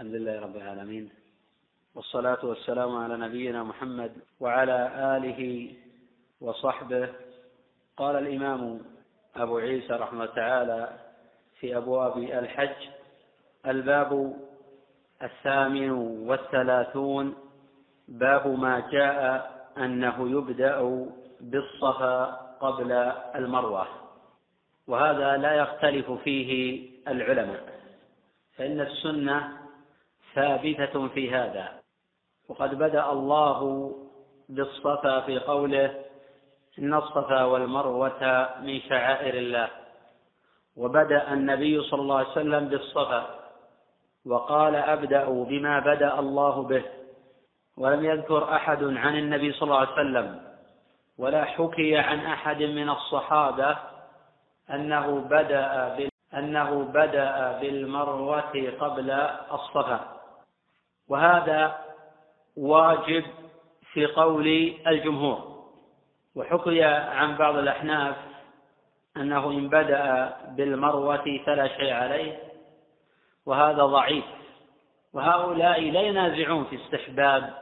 الحمد لله رب العالمين والصلاة والسلام على نبينا محمد وعلى آله وصحبه. قال الإمام أبو عيسى رحمه تعالى في أبواب الحج الباب الثامن والثلاثون باب ما جاء أنه يبدأ بالصفا قبل المروة. وهذا لا يختلف فيه العلماء فإن السنة ثابتة في هذا. وقد بدأ الله بالصفا في قوله إن الصفا والمروة من شعائر الله. وبدأ النبي صلى الله عليه وسلم بالصفا. وقال أبدأ بما بدأ الله به. ولم يذكر أحد عن النبي صلى الله عليه وسلم. ولا حكي عن أحد من الصحابة أنه بدأ أنه بدأ بالمروة قبل الصفا. وهذا واجب في قول الجمهور. وحكي عن بعض الأحناف أنه إن بدأ بالمروة فلا شيء عليه وهذا ضعيف. وهؤلاء لا ينازعون في استحباب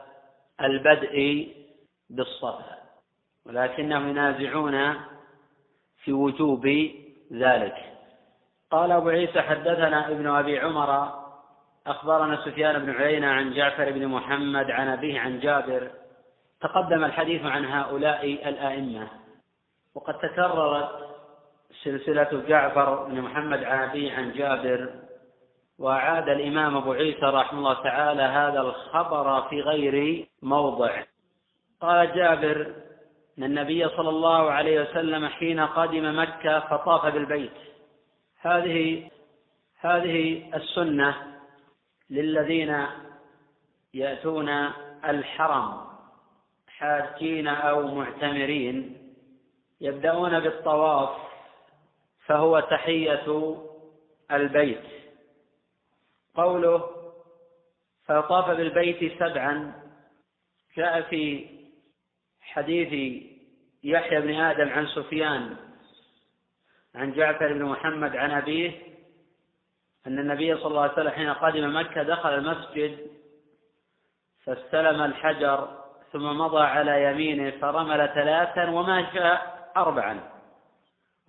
البدء بالصفا ولكنهم ينازعون في وجوب ذلك. قال أبو عيسى حدثنا ابن أبي عمر أخبرنا سفيان بن عيينة عن جعفر بن محمد عن أبيه عن جابر. تقدم الحديث عن هؤلاء الآئمة. وقد تكررت سلسلة جعفر بن محمد عن أبيه عن جابر. وأعاد الإمام أبو عيسى رحمه الله تعالى هذا الخبر في غير موضع. قال جابر أن النبي صلى الله عليه وسلم حين قدم مكة فطاف بالبيت. هذه هذه السنة للذين يأتون الحرم حاجين أو معتمرين يبدأون بالطواف فهو تحية البيت. قوله فطاف بالبيت سبعا جاء في حديث يحيى بن آدم عن سفيان عن جعفر بن محمد عن أبيه أن النبي صلى الله عليه وسلم حين قدم مكة دخل المسجد فاستلم الحجر ثم مضى على يمينه فرمل ثلاثا وما شاء أربعا.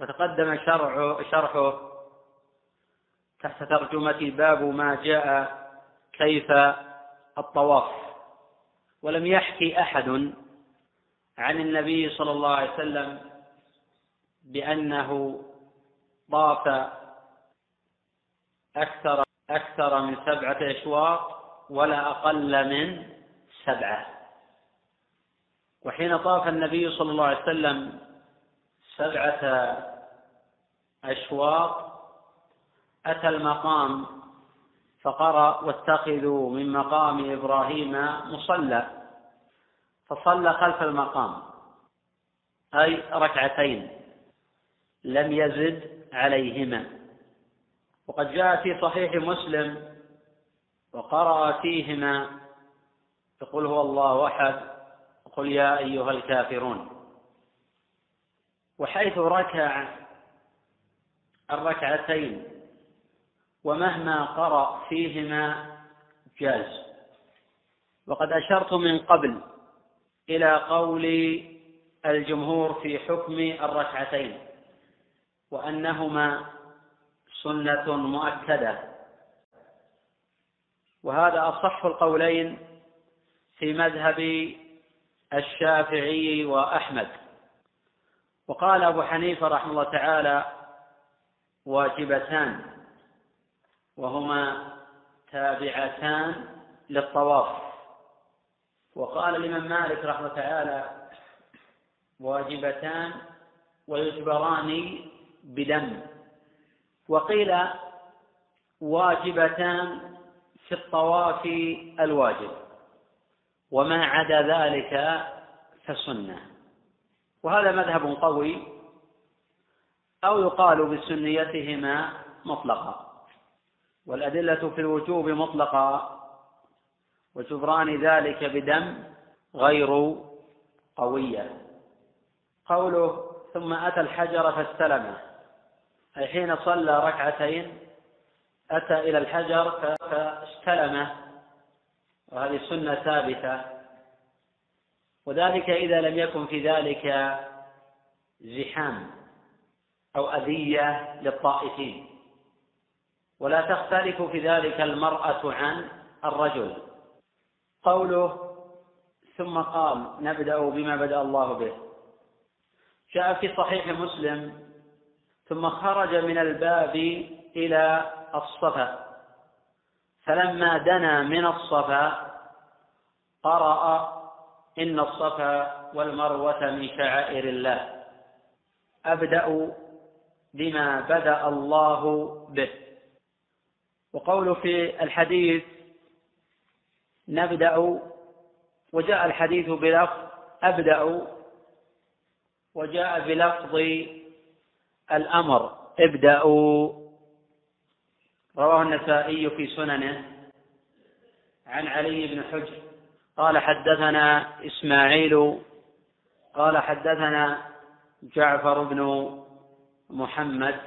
وتقدم شرح شرحه تحت ترجمة باب ما جاء كيف الطواف. ولم يحكي أحد عن النبي صلى الله عليه وسلم بأنه طاف أكثر أكثر من سبعة أشواط ولا أقل من سبعة. وحين طاف النبي صلى الله عليه وسلم سبعة أشواط أتى المقام فقرأ واتخذوا من مقام إبراهيم مصلى. فصلى خلف المقام أي ركعتين لم يزد عليهما. وقد جاء في صحيح مسلم وقرأ فيهما يقول هو الله أحد قل يا أيها الكافرون. وحيث ركع الركعتين ومهما قرأ فيهما جاز. وقد أشرت من قبل إلى قول الجمهور في حكم الركعتين وأنهما سنة مؤكدة. وهذا أصح القولين في مذهب الشافعي وأحمد. وقال أبو حنيفة رحمه الله تعالى واجبتان وهما تابعتان للطواف. وقال الإمام مالك رحمه تعالى واجبتان ويجبران بدم. وقيل واجبتان في الطواف الواجب وما عدا ذلك فسنة. وهذا مذهب قوي أو يقال بسنيتهما مطلقا والأدلة في الوجوب مطلقة وجبران ذلك بدم غير قوية. قوله ثم أتى الحجر فاستلمه. أي حين صلى ركعتين أتى إلى الحجر فاستلمه. وهذه سنة ثابتة. وذلك إذا لم يكن في ذلك زحام أو أذية للطائفين. ولا تختلف في ذلك المرأة عن الرجل. قوله ثم قال نبدأ بما بدأ الله به. جاء في صحيح مسلم ثم خرج من الباب إلى الصفا. فلما دنا من الصفا قرأ إن الصفا والمروة من شعائر الله. أبدأ بما بدأ الله به. وقول في الحديث نبدأ وجاء الحديث بلفظ أبدأ وجاء بلفظ الأمر. ابدأوا. رواه النسائي في سننه عن علي بن حجر. قال حدثنا إسماعيل قال حدثنا جعفر بن محمد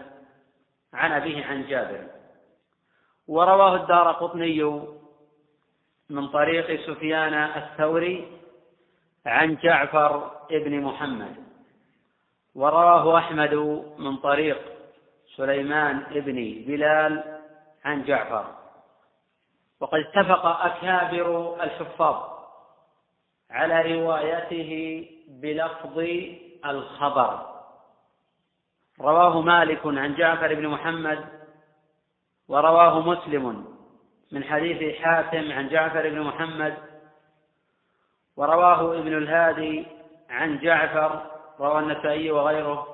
عن أبيه عن جابر. ورواه الدار قطني من طريق سفيان الثوري عن جعفر بن محمد. ورواه أحمد من طريق سليمان بن بلال عن جعفر. وقد اتفق أكابر الحفاظ على روايته بلفظ الخبر. رواه مالك عن جعفر بن محمد ورواه مسلم من حديث حاتم عن جعفر بن محمد ورواه ابن الهادي عن جعفر رواه النسائي وغيره.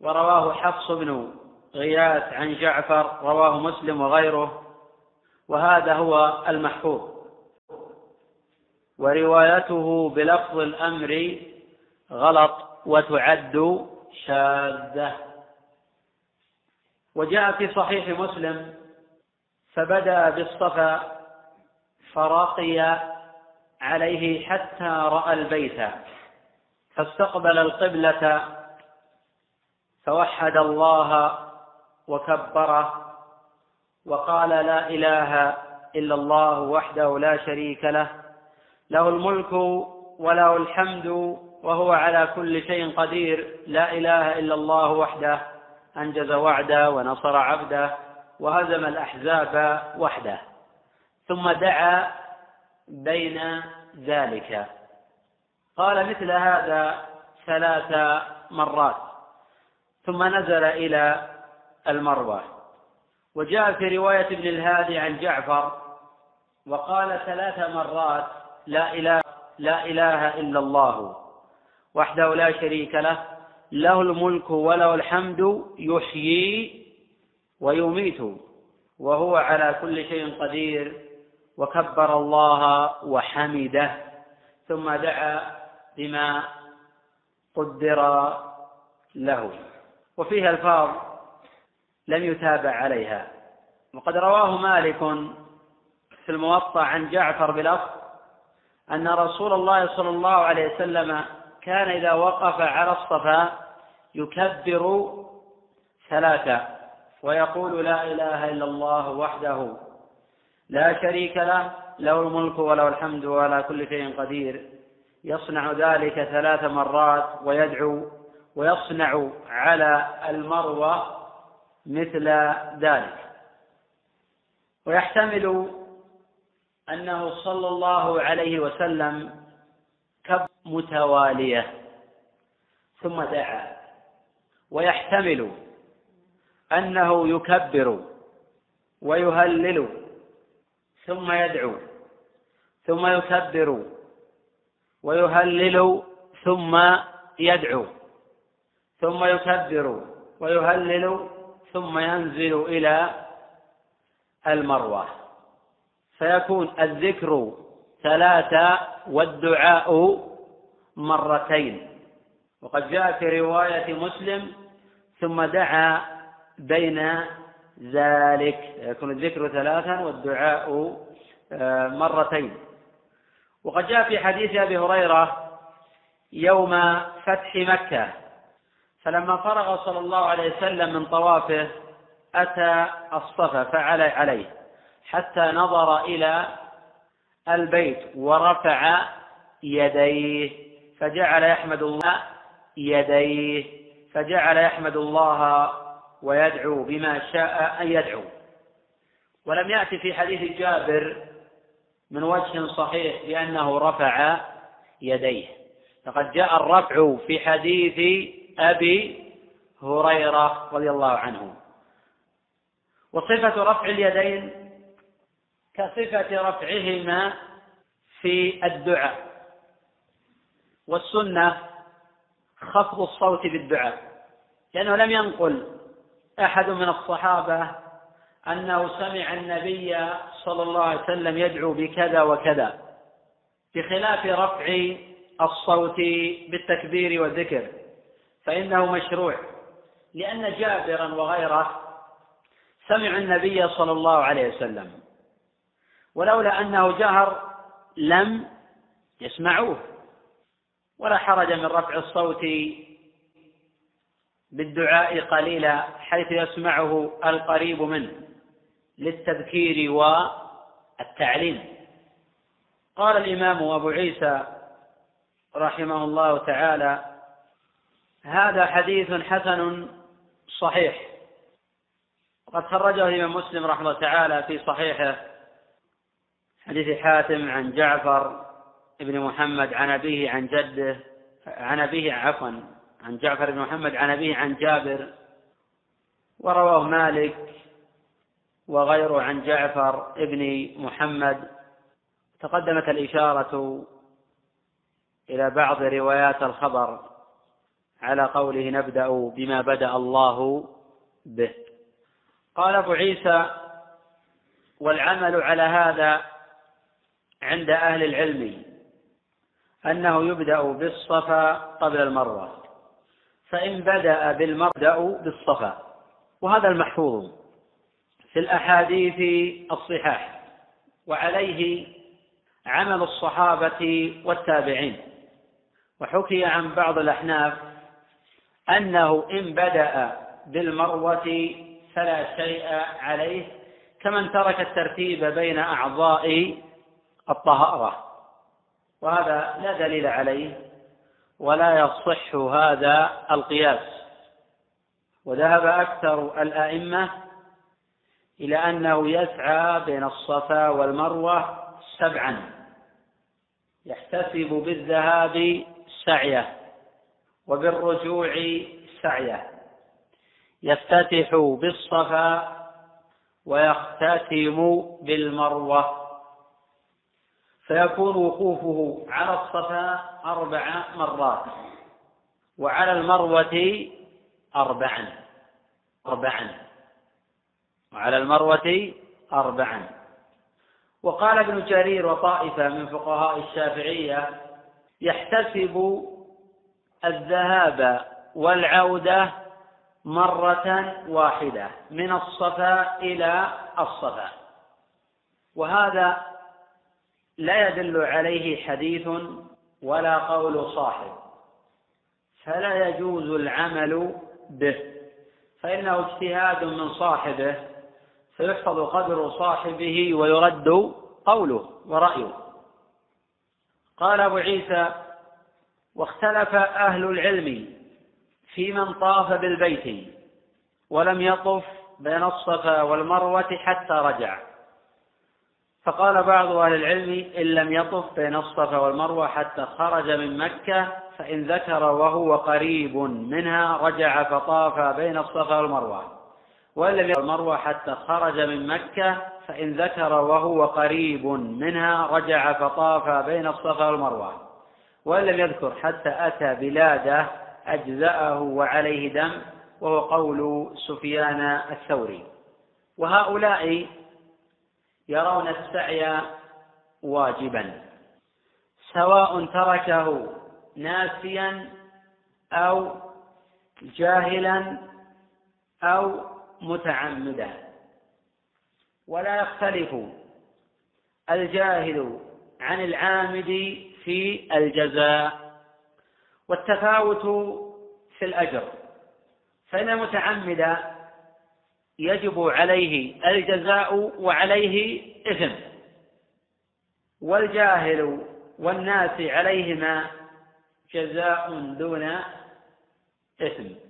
ورواه حفص بن غياث عن جعفر رواه مسلم وغيره. وهذا هو المحفوظ. وروايته بلفظ الأمر غلط وتعد شاذة. وجاء في صحيح مسلم فبدا بالصفا فرقي عليه حتى رأى البيت. فاستقبل القبلة فوحد الله وكبره وقال لا إله إلا الله وحده لا شريك له له الملك وله الحمد وهو على كل شيء قدير لا إله إلا الله وحده أنجز وعده ونصر عبده وهزم الأحزاب وحده ثم دعا بين ذلك. قال مثل هذا ثلاث مرات ثم نزل إلى المروة. وجاء في رواية ابن الهادي عن جعفر وقال ثلاث مرات لا إله لا إله إلا الله وحده لا شريك له له الملك وله الحمد يحيي ويميت وهو على كل شيء قدير وكبر الله وحمده ثم دعا بما قدر له. وفيه الفاظ لم يتابع عليها. وقد رواه مالك في الموطأ عن جعفر بلفظ أن رسول الله صلى الله عليه وسلم كان إذا وقف على الصفا يكبر ثلاثة ويقول لا إله إلا الله وحده لا شريك له له الملك وله الحمد وعلى كل شيء قدير. يصنع ذلك ثلاث مرات ويدعو ويصنع على المروة مثل ذلك. ويحتمل أنه صلى الله عليه وسلم كب متوالية ثم دعا. ويحتمل أنه يكبر ويهلل ثم يدعو ثم يكبر ويهلل ثم يدعو ثم يكبر ويهلل ثم ينزل إلى المروة. فيكون الذكر ثلاثة والدعاء مرتين. وقد جاء في رواية مسلم ثم دعا بين ذلك. يكون الذكر ثلاثا والدعاء آه، مرتين. وقد جاء في حديث أبي هريرة يوم فتح مكة فلما فرغ صلى الله عليه وسلم من طوافه أتى الصفا فعلى عليه حتى نظر إلى البيت ورفع يديه فجعل يحمد الله يديه فجعل يحمد الله ويدعو بما شاء أن يدعو. ولم يأتي في حديث جابر من وجه صحيح بأنه رفع يديه. فقد جاء الرفع في حديث أبي هريرة رضي الله عنه. وصفة رفع اليدين كصفة رفعهما في الدعاء. والسنة خفض الصوت بالدعاء. لأنه لم ينقل أحد من الصحابة أنه سمع النبي صلى الله عليه وسلم يدعو بكذا وكذا بخلاف رفع الصوت بالتكبير والذكر فإنه مشروع لأن جابرا وغيره سمعوا النبي صلى الله عليه وسلم ولولا أنه جهر لم يسمعوه ولا حرج من رفع الصوت بالدعاء قليلا حيث يسمعه القريب منه. للتذكير والتعليم. قال الإمام أبو عيسى رحمه الله تعالى هذا حديث حسن صحيح. وقد خرجه الإمام مسلم رحمه الله تعالى في صحيحه حديث حاتم عن جعفر بن محمد عن أبيه عن جده عن أبيه عفوا عن جعفر بن محمد عن أبيه عن جابر. ورواه مالك وغيره عن جعفر بن محمد. تقدمت الإشارة إلى بعض روايات الخبر على قوله نبدأ بما بدأ الله به. قال أبو عيسى والعمل على هذا عند أهل العلم أنه يبدأ بالصفا قبل المروة فإن بدأ بالمبدأ بالصفا وهذا المحفوظ. في الأحاديث الصحاح وعليه عمل الصحابة والتابعين. وحكي عن بعض الأحناف أنه إن بدأ بالمروة فلا شيء عليه كمن ترك الترتيب بين أعضاء الطهارة. وهذا لا دليل عليه ولا يصح هذا القياس. وذهب أكثر الأئمة إلى أنه يسعى بين الصفا والمروة سبعا. يحتسب بالذهاب سعيه وبالرجوع سعيه. يفتتح بالصفا ويختتم بالمروة. فيكون وقوفه على الصفا أربع مرات وعلى المروة أربعا. أربعا. وعلى المروة أربعا. وقال ابن جرير وطائفة من فقهاء الشافعية يحتسب الذهاب والعودة مرة واحدة من الصفا إلى الصفا. وهذا لا يدل عليه حديث ولا قول صاحب. فلا يجوز العمل به. فإنه اجتهاد من صاحبه. فيحفظ قدر صاحبه ويرد قوله ورأيه. قال أبو عيسى واختلف أهل العلم في من طاف بالبيت ولم يطف بين الصفا والمروة حتى رجع. فقال بعض أهل العلم إن لم يطف بين الصفا والمروة حتى خرج من مكة فإن ذكر وهو قريب منها رجع فطاف بين الصفا والمروة. وإن لم يطف المروة حتى خرج من مكة فإن ذكر وهو قريب منها رجع فطاف بين الصفا والمروة. وإن لم يذكر حتى أتى بلاده أجزأه وعليه دم وهو قول سفيان الثوري. وهؤلاء يرون السعي واجبا سواء تركه ناسيا أو جاهلا أو متعمدا ولا يختلف الجاهل عن العامد في الجزاء والتفاوت في الأجر. فإن المتعمد يجب عليه الجزاء وعليه إثم والجاهل والناس عليهما جزاء دون إثم.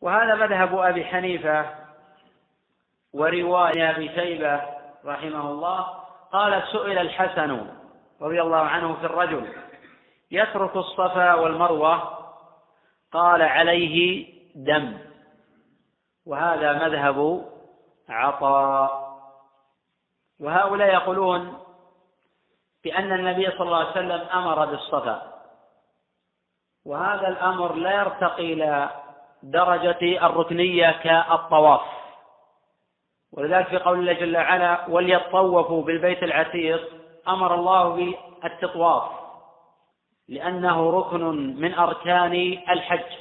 وهذا مذهب أبي حنيفة ورواية أبي شيبة رحمه الله. قال سئل الحسن رضي الله عنه في الرجل يترك الصفا والمروة؟ قال عليه دم. وهذا مذهب عطاء. وهؤلاء يقولون بأن النبي صلى الله عليه وسلم أمر بالصفا. وهذا الأمر لا يرتقي إلى درجة الركنية كالطواف. ولذلك في قول الله جل وعلا وليطوفوا بالبيت العتيق أمر الله بالتطواف لأنه ركن من أركان الحج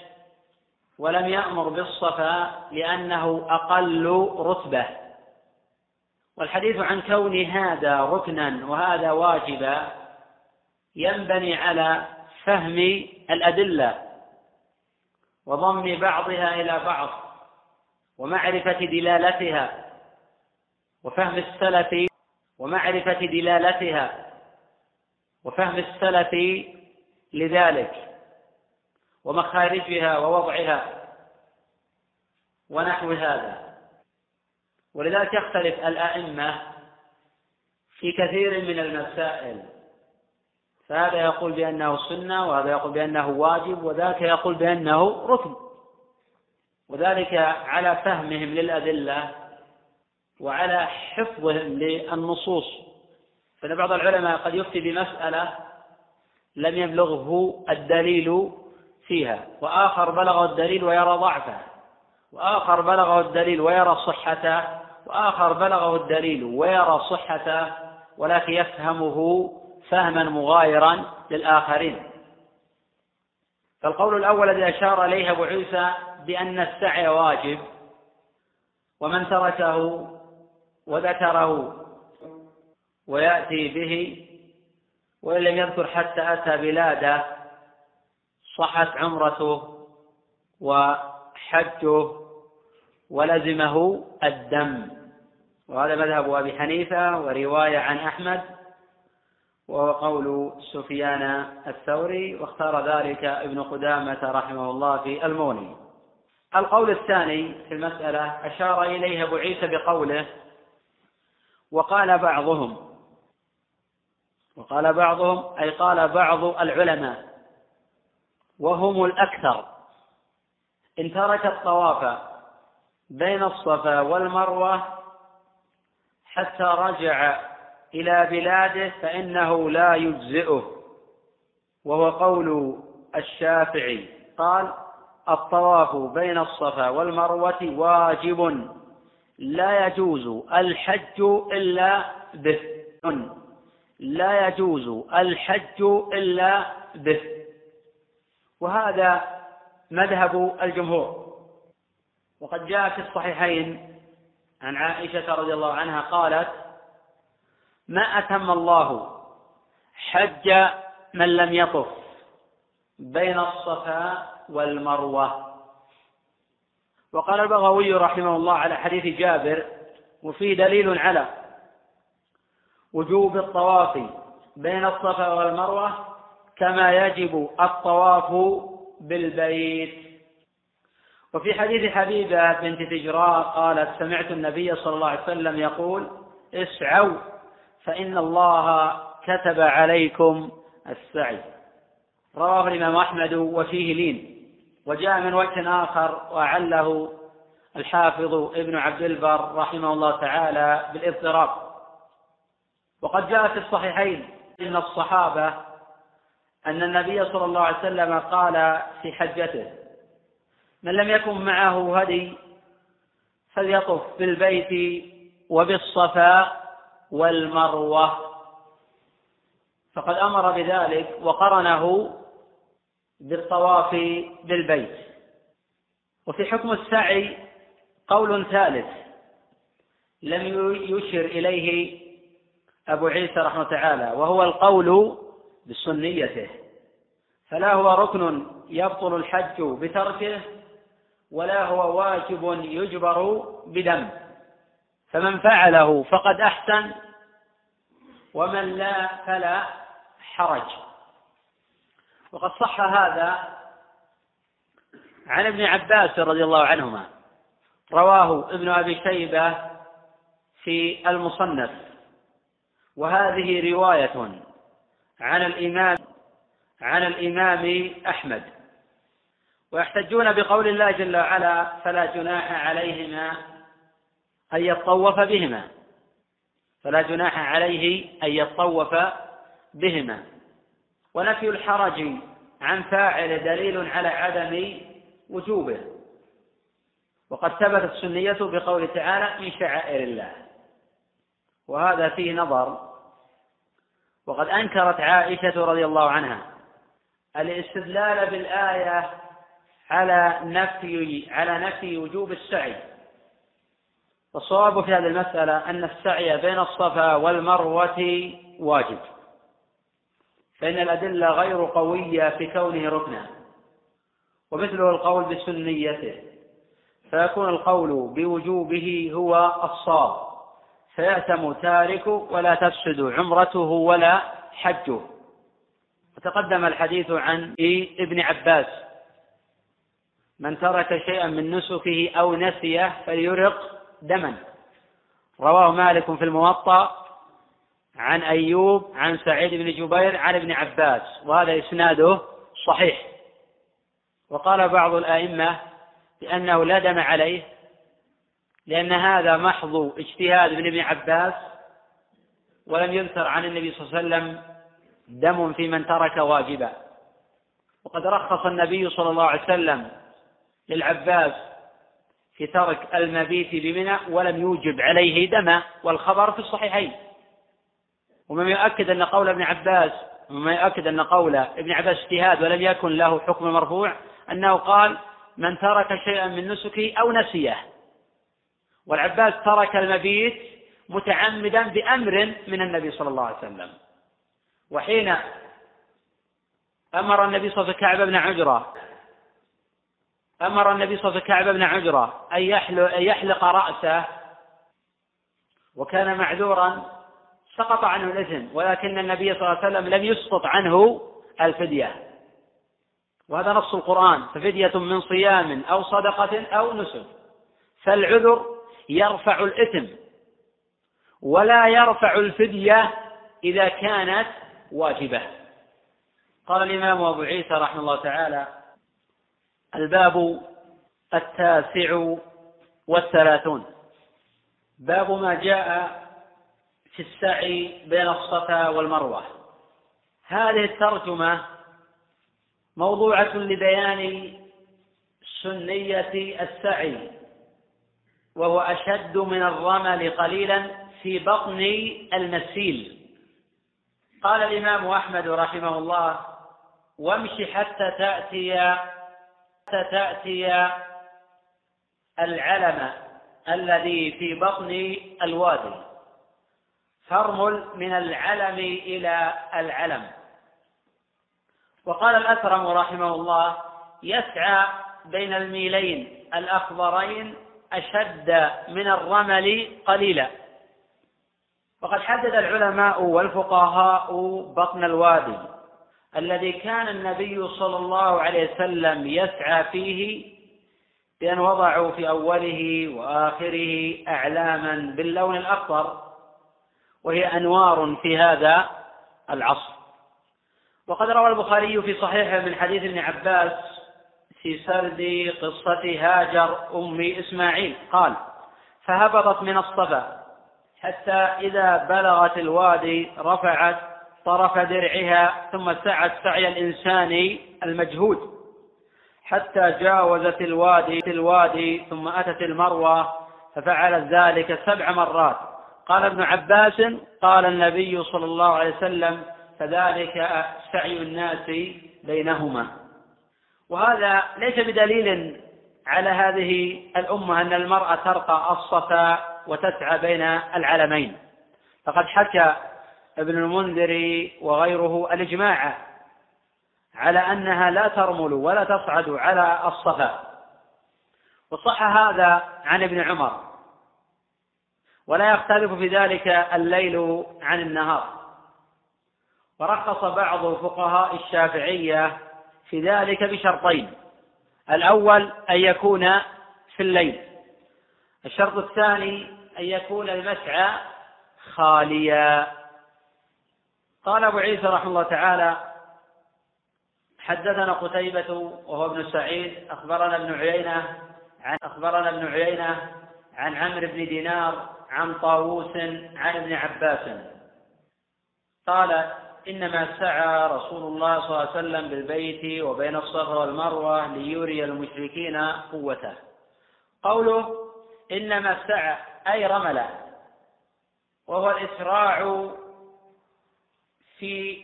ولم يأمر بالصفا لأنه أقل رتبة. والحديث عن كون هذا ركنا وهذا واجبا ينبني على فهم الأدلة. وضم بعضها إلى بعض ومعرفة دلالتها وفهم السلف ومعرفة دلالتها وفهم السلف لذلك ومخارجها ووضعها ونحو هذا. ولذلك يختلف الأئمة في كثير من المسائل. فهذا يقول بأنه سنة وهذا يقول بأنه واجب وذاك يقول بأنه ركن. وذلك على فهمهم للأدلة وعلى حفظهم للنصوص. فإن بعض العلماء قد يفتي بمسألة لم يبلغه الدليل فيها وآخر بلغه الدليل ويرى ضعفه وآخر بلغه الدليل ويرى صحته وآخر بلغه الدليل ويرى صحته ولكن يفهمه فهما مغايرا للآخرين. فالقول الأول الذي أشار إليه أبو عيسى بأن السعي واجب ومن تركه وذكره ويأتي به وإن لم يذكر حتى أتى بلاده صحت عمرته وحجه ولزمه الدم. وهذا مذهب أبي حنيفة ورواية عن أحمد وهو قول سفيان الثوري واختار ذلك ابن قدامة رحمه الله في الموني القول الثاني في المسألة أشار إليه أبو عيسى بقوله وقال بعضهم وقال بعضهم أي قال بعض العلماء وهم الأكثر. إن ترك الطواف بين الصفا والمروة حتى رجع إلى بلاده فإنه لا يجزئه. وهو قول الشافعي. قال الطواف بين الصفا والمروة واجب. لا يجوز الحج إلا به. لا يجوز الحج إلا به. وهذا مذهب الجمهور. وقد جاء في الصحيحين عن عائشة رضي الله عنها قالت ما أتم الله حج من لم يطف بين الصفا والمروة. وقال البغوي رحمه الله على حديث جابر وفيه دليل على وجوب الطواف بين الصفا والمروة كما يجب الطواف بالبيت. وفي حديث حبيبة بنت تجراء قالت سمعت النبي صلى الله عليه وسلم يقول اسعوا فإن الله كتب عليكم السعي. رواه الإمام أحمد وفيه لين. وجاء من وجه آخر وعله الحافظ ابن عبد البر رحمه الله تعالى بالإضطراب. وقد جاء في الصحيحين إن الصحابة أن النبي صلى الله عليه وسلم قال في حجته من لم يكن معه هدي فليطف بالبيت وبالصفا والمروة. فقد أمر بذلك وقرنه بالطواف بالبيت. وفي حكم السعي قول ثالث لم يشر إليه أبو عيسى رحمه تعالى وهو القول بسنيته. فلا هو ركن يبطل الحج بتركه ولا هو واجب يجبر بدم فمن فعله فقد أحسن ومن لا فلا حرج. وقد صح هذا عن ابن عباس رضي الله عنهما. رواه ابن أبي شيبة في المصنف. وهذه رواية عن الإمام عن الإمام أحمد. ويحتجون بقول الله جل وعلا فلا جناح عليهما أن يطوف بهما. فلا جناح عليه أن يطوف بهما. ونفي الحرج عن فاعل دليل على عدم وجوبه. وقد ثبتت السنية بقوله تعالى من شعائر الله. وهذا فيه نظر. وقد أنكرت عائشة رضي الله عنها الاستدلال بالآية على نفي على نفي وجوب السعي. والصواب في هذه المسألة أن السعي بين الصفا والمروة واجب. فإن الأدلة غير قوية في كونه ركنا ومثله القول بسنيته فيكون القول بوجوبه هو الصواب. فيأثم تاركه ولا تفسد عمرته ولا حجه. وتقدم الحديث عن ابن عباس من ترك شيئا من نسكه أو نسيه فليرق دما. رواه مالك في الموطأ عن أيوب عن سعيد بن جبير عن ابن عباس وهذا إسناده صحيح. وقال بعض الأئمة بأنه لا دم عليه لأن هذا محض اجتهاد من ابن عباس ولم يذكر عن النبي صلى الله عليه وسلم دم في من ترك واجبا. وقد رخص النبي صلى الله عليه وسلم للعباس في ترك المبيت بمنى ولم يوجب عليه دما والخبر في الصحيحين. ومما يؤكد أن قول ابن عباس ومما يؤكد أن قول ابن عباس اجتهاد ولم يكن له حكم مرفوع أنه قال من ترك شيئا من نسكه أو نسيه والعباس ترك المبيت متعمدا بأمر من النبي صلى الله عليه وسلم. وحين أمر النبي صلى الله عليه وسلم كعب بن عجرة أمر النبي صلى الله عليه وسلم كعب بن عجرة أن يحلق رأسه وكان معذورا سقط عنه الإثم ولكن النبي صلى الله عليه وسلم لم يسقط عنه الفدية. وهذا نص القرآن ففدية من صيام أو صدقة أو نسك. فالعذر يرفع الإثم ولا يرفع الفدية إذا كانت واجبة. قال الإمام أبو عيسى رحمه الله تعالى الباب التاسع والثلاثون. باب ما جاء في السعي بين الصفا والمروة. هذه الترجمة موضوعة لبيان سنية السعي وهو أشد من الرمل قليلا في بطن المسيل. قال الإمام أحمد رحمه الله وامش حتى تأتي تأتي العلم الذي في بطن الوادي. ترمل من العلم إلى العلم. وقال الأكرم رحمه الله يسعى بين الميلين الأخضرين أشد من الرمل قليلا. وقد حدد العلماء والفقهاء بطن الوادي. الذي كان النبي صلى الله عليه وسلم يسعى فيه بأن وضعوا في أوله وآخره أعلاما باللون الأخضر وهي أنوار في هذا العصر. وقد روى البخاري في صحيحه من حديث ابن عباس في سرد قصة هاجر أم إسماعيل قال فهبطت من الصفا حتى إذا بلغت الوادي رفعت طرف درعها ثم سعت سعي الإنسان المجهود. حتى جاوزت الوادي الوادي ثم أتت المروة ففعلت ذلك سبع مرات. قال ابن عباس قال النبي صلى الله عليه وسلم فذلك سعي الناس بينهما. وهذا ليس بدليل على هذه الأمة أن المرأة ترقى الصفا وتسعى بين العلمين فقد حكى ابن المنذر وغيره الإجماع على أنها لا ترمل ولا تصعد على الصفا. وصح هذا عن ابن عمر. ولا يختلف في ذلك الليل عن النهار. ورخص بعض فقهاء الشافعية في ذلك بشرطين. الأول أن يكون في الليل. الشرط الثاني أن يكون المسعى خاليا. قال أبو عيسى رحمه الله تعالى حدثنا قتيبة وهو ابن سعيد أخبرنا ابن عيينة عن أخبرنا ابن عيينة عن عمرو بن دينار عن طاووس عن ابن عباس. قال إنما سعى رسول الله صلى الله عليه وسلم بالبيت وبين الصفا والمروة ليري المشركين قوته. قوله إنما سعى أي رمل وهو الإسراع في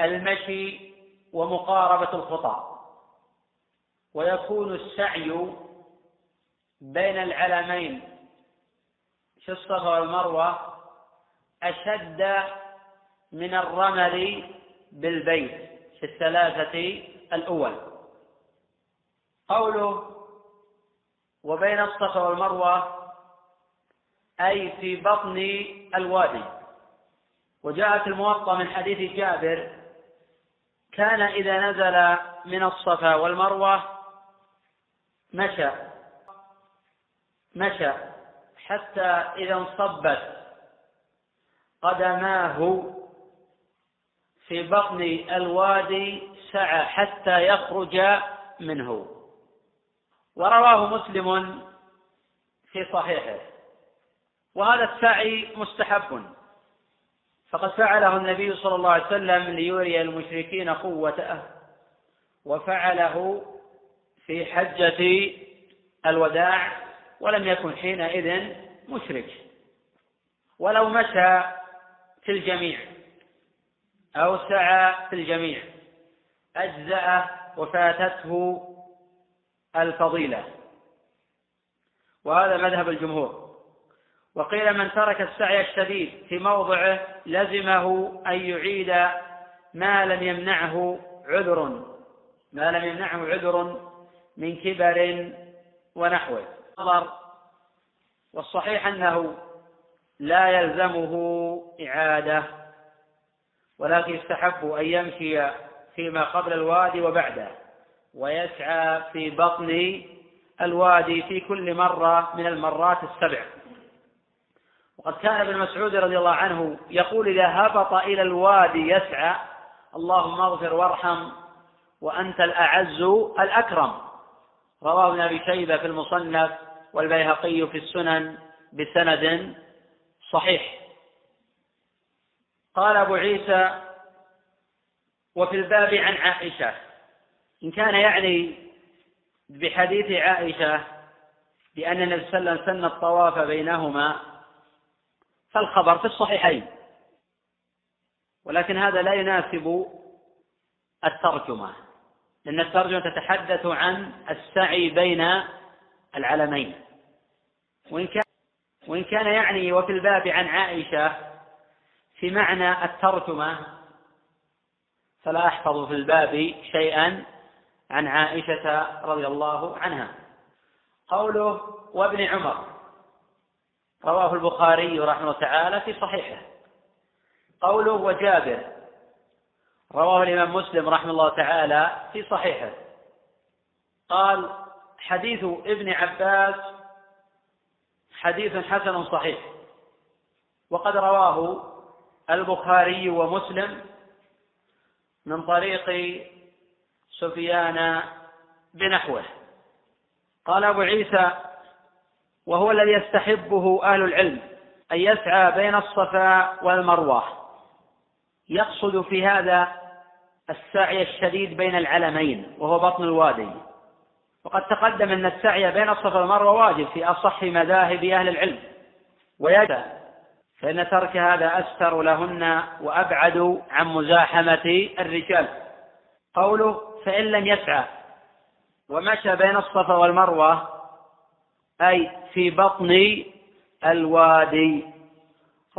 المشي ومقاربة الخطى ويكون السعي بين العلمين في الصفا والمروة أشد من الرمل بالبيت في الثلاثة الأول. قوله وبين الصفا والمروة أي في بطن الوادي. وجاءت الموطأ من حديث جابر كان إذا نزل من الصفا والمروة مشى مشى حتى إذا انصبت قدماه في بطن الوادي سعى حتى يخرج منه. ورواه مسلم في صحيحه. وهذا السعي مستحب. فقد فعله النبي صلى الله عليه وسلم ليري المشركين قوته وفعله في حجة الوداع ولم يكن حينئذ مشرك. ولو مشى في الجميع أو سعى في الجميع أجزأ وفاتته الفضيلة. وهذا مذهب الجمهور. وقيل من ترك السعي الشديد في موضعه لزمه أن يعيد ما لم يمنعه عذر. ما لم يمنعه عذر من كبر ونحوه. نظر والصحيح أنه لا يلزمه إعادة ولكن يستحب أن يمشي فيما قبل الوادي وبعده ويسعى في بطن الوادي في كل مرة من المرات السبع. وقد كان ابن مسعود رضي الله عنه يقول إذا هبط إلى الوادي يسعى اللهم اغفر وارحم وأنت الأعز الأكرم. رواه ابن أبي شيبة في المصنف والبيهقي في السنن بسند صحيح. قال أبو عيسى وفي الباب عن عائشة. إن كان يعني بحديث عائشة بأن النبي صلى الله عليه وسلم سن الطواف بينهما فالخبر في الصحيحين. ولكن هذا لا يناسب الترجمة لأن الترجمة تتحدث عن السعي بين العلمين. وإن كان وإن كان يعني وفي الباب عن عائشة في معنى الترجمة فلا أحفظ في الباب شيئا عن عائشة رضي الله عنها. قوله وابن عمر رواه البخاري رحمه تعالى في صحيحه. قوله وجابر رواه الإمام مسلم رحمه الله تعالى في صحيحه. قال حديث ابن عباس حديث حسن صحيح وقد رواه البخاري ومسلم من طريق سفيان بنحوه. قال أبو عيسى وهو الذي يستحبه أهل العلم أن يسعى بين الصفا والمروة. يقصد في هذا السعي الشديد بين العلمين وهو بطن الوادي. وقد تقدم أن السعي بين الصفا والمروة واجب في أصح مذاهب أهل العلم. ويجب فإن ترك هذا أستر لهن وأبعد عن مزاحمة الرجال. قوله فإن لم يسعى ومشى بين الصفا والمروة أي في بطن الوادي.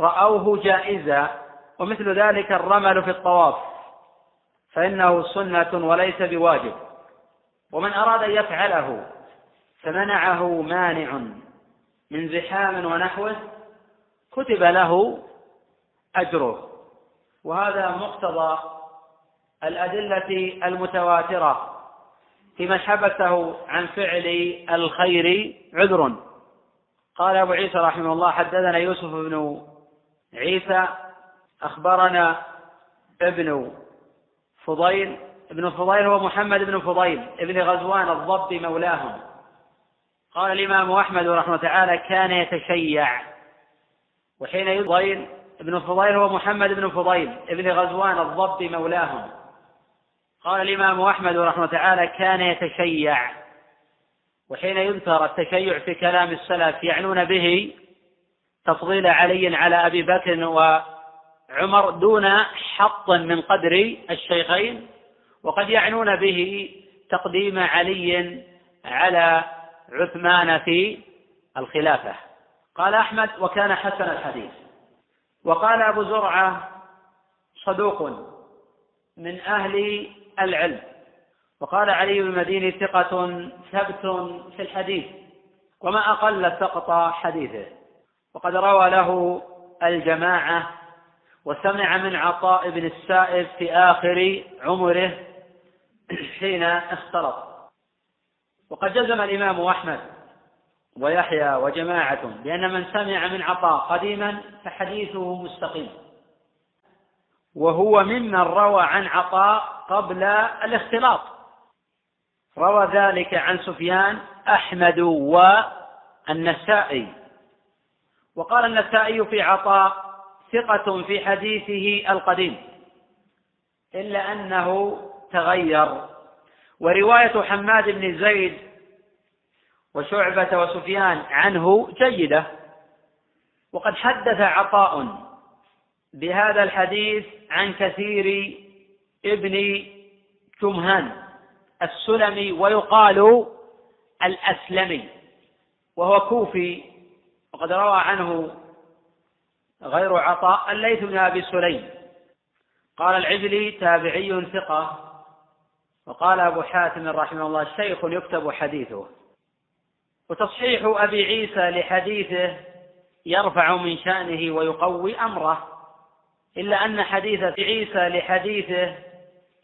رأوه جائزا ومثل ذلك الرمل في الطواف. فإنه سنة وليس بواجب. ومن أراد أن يفعله فمنعه مانع من زحام ونحوه كتب له أجره. وهذا مقتضى الأدلة المتواترة. في من حبسه عن فعل الخير عذر. قال أبو عيسى رحمه الله حدثنا يوسف بن عيسى أخبرنا ابن فضيل. ابن فضيل هو محمد بن فضيل ابن غزوان الضب مولاهم. قال الإمام أحمد رحمه تعالى كان يتشيع. وحين يضيل ابن فضيل هو محمد بن فضيل ابن غزوان الضب مولاهم. قال الإمام أحمد رحمه تعالى كان يتشيع وحين يذكر التشيع في كلام السلف يعنون به تفضيل علي على أبي بكر وعمر دون حط من قدر الشيخين وقد يعنون به تقديم علي على عثمان في الخلافة. قال أحمد وكان حسن الحديث. وقال أبو زرعة صدوق من أهل العلم. وقال علي بن المديني ثقة ثبت في الحديث وما أقل سقط حديثه. وقد روى له الجماعة وسمع من عطاء بن السائب في آخر عمره حين اختلط. وقد جزم الإمام أحمد ويحيى وجماعة بأن من سمع من عطاء قديما فحديثه مستقيم. وهو ممن روى عن عطاء قبل الاختلاط. روى ذلك عن سفيان أحمد والنسائي وقال النسائي في عطاء ثقة في حديثه القديم. إلا أنه تغير. ورواية حماد بن زيد وشعبة وسفيان عنه جيدة. وقد حدث عطاء بهذا الحديث عن كثير ابن جمهان السلمي ويقال الأسلمي وهو كوفي وقد روى عنه غير عطاء الليث بن أبي سليم. قال العجلي تابعي ثقة وقال أبو حاتم رحمه الله شيخ يكتب حديثه. وتصحيح أبي عيسى لحديثه يرفع من شأنه ويقوي أمره إلا أن حديث عيسى لحديثه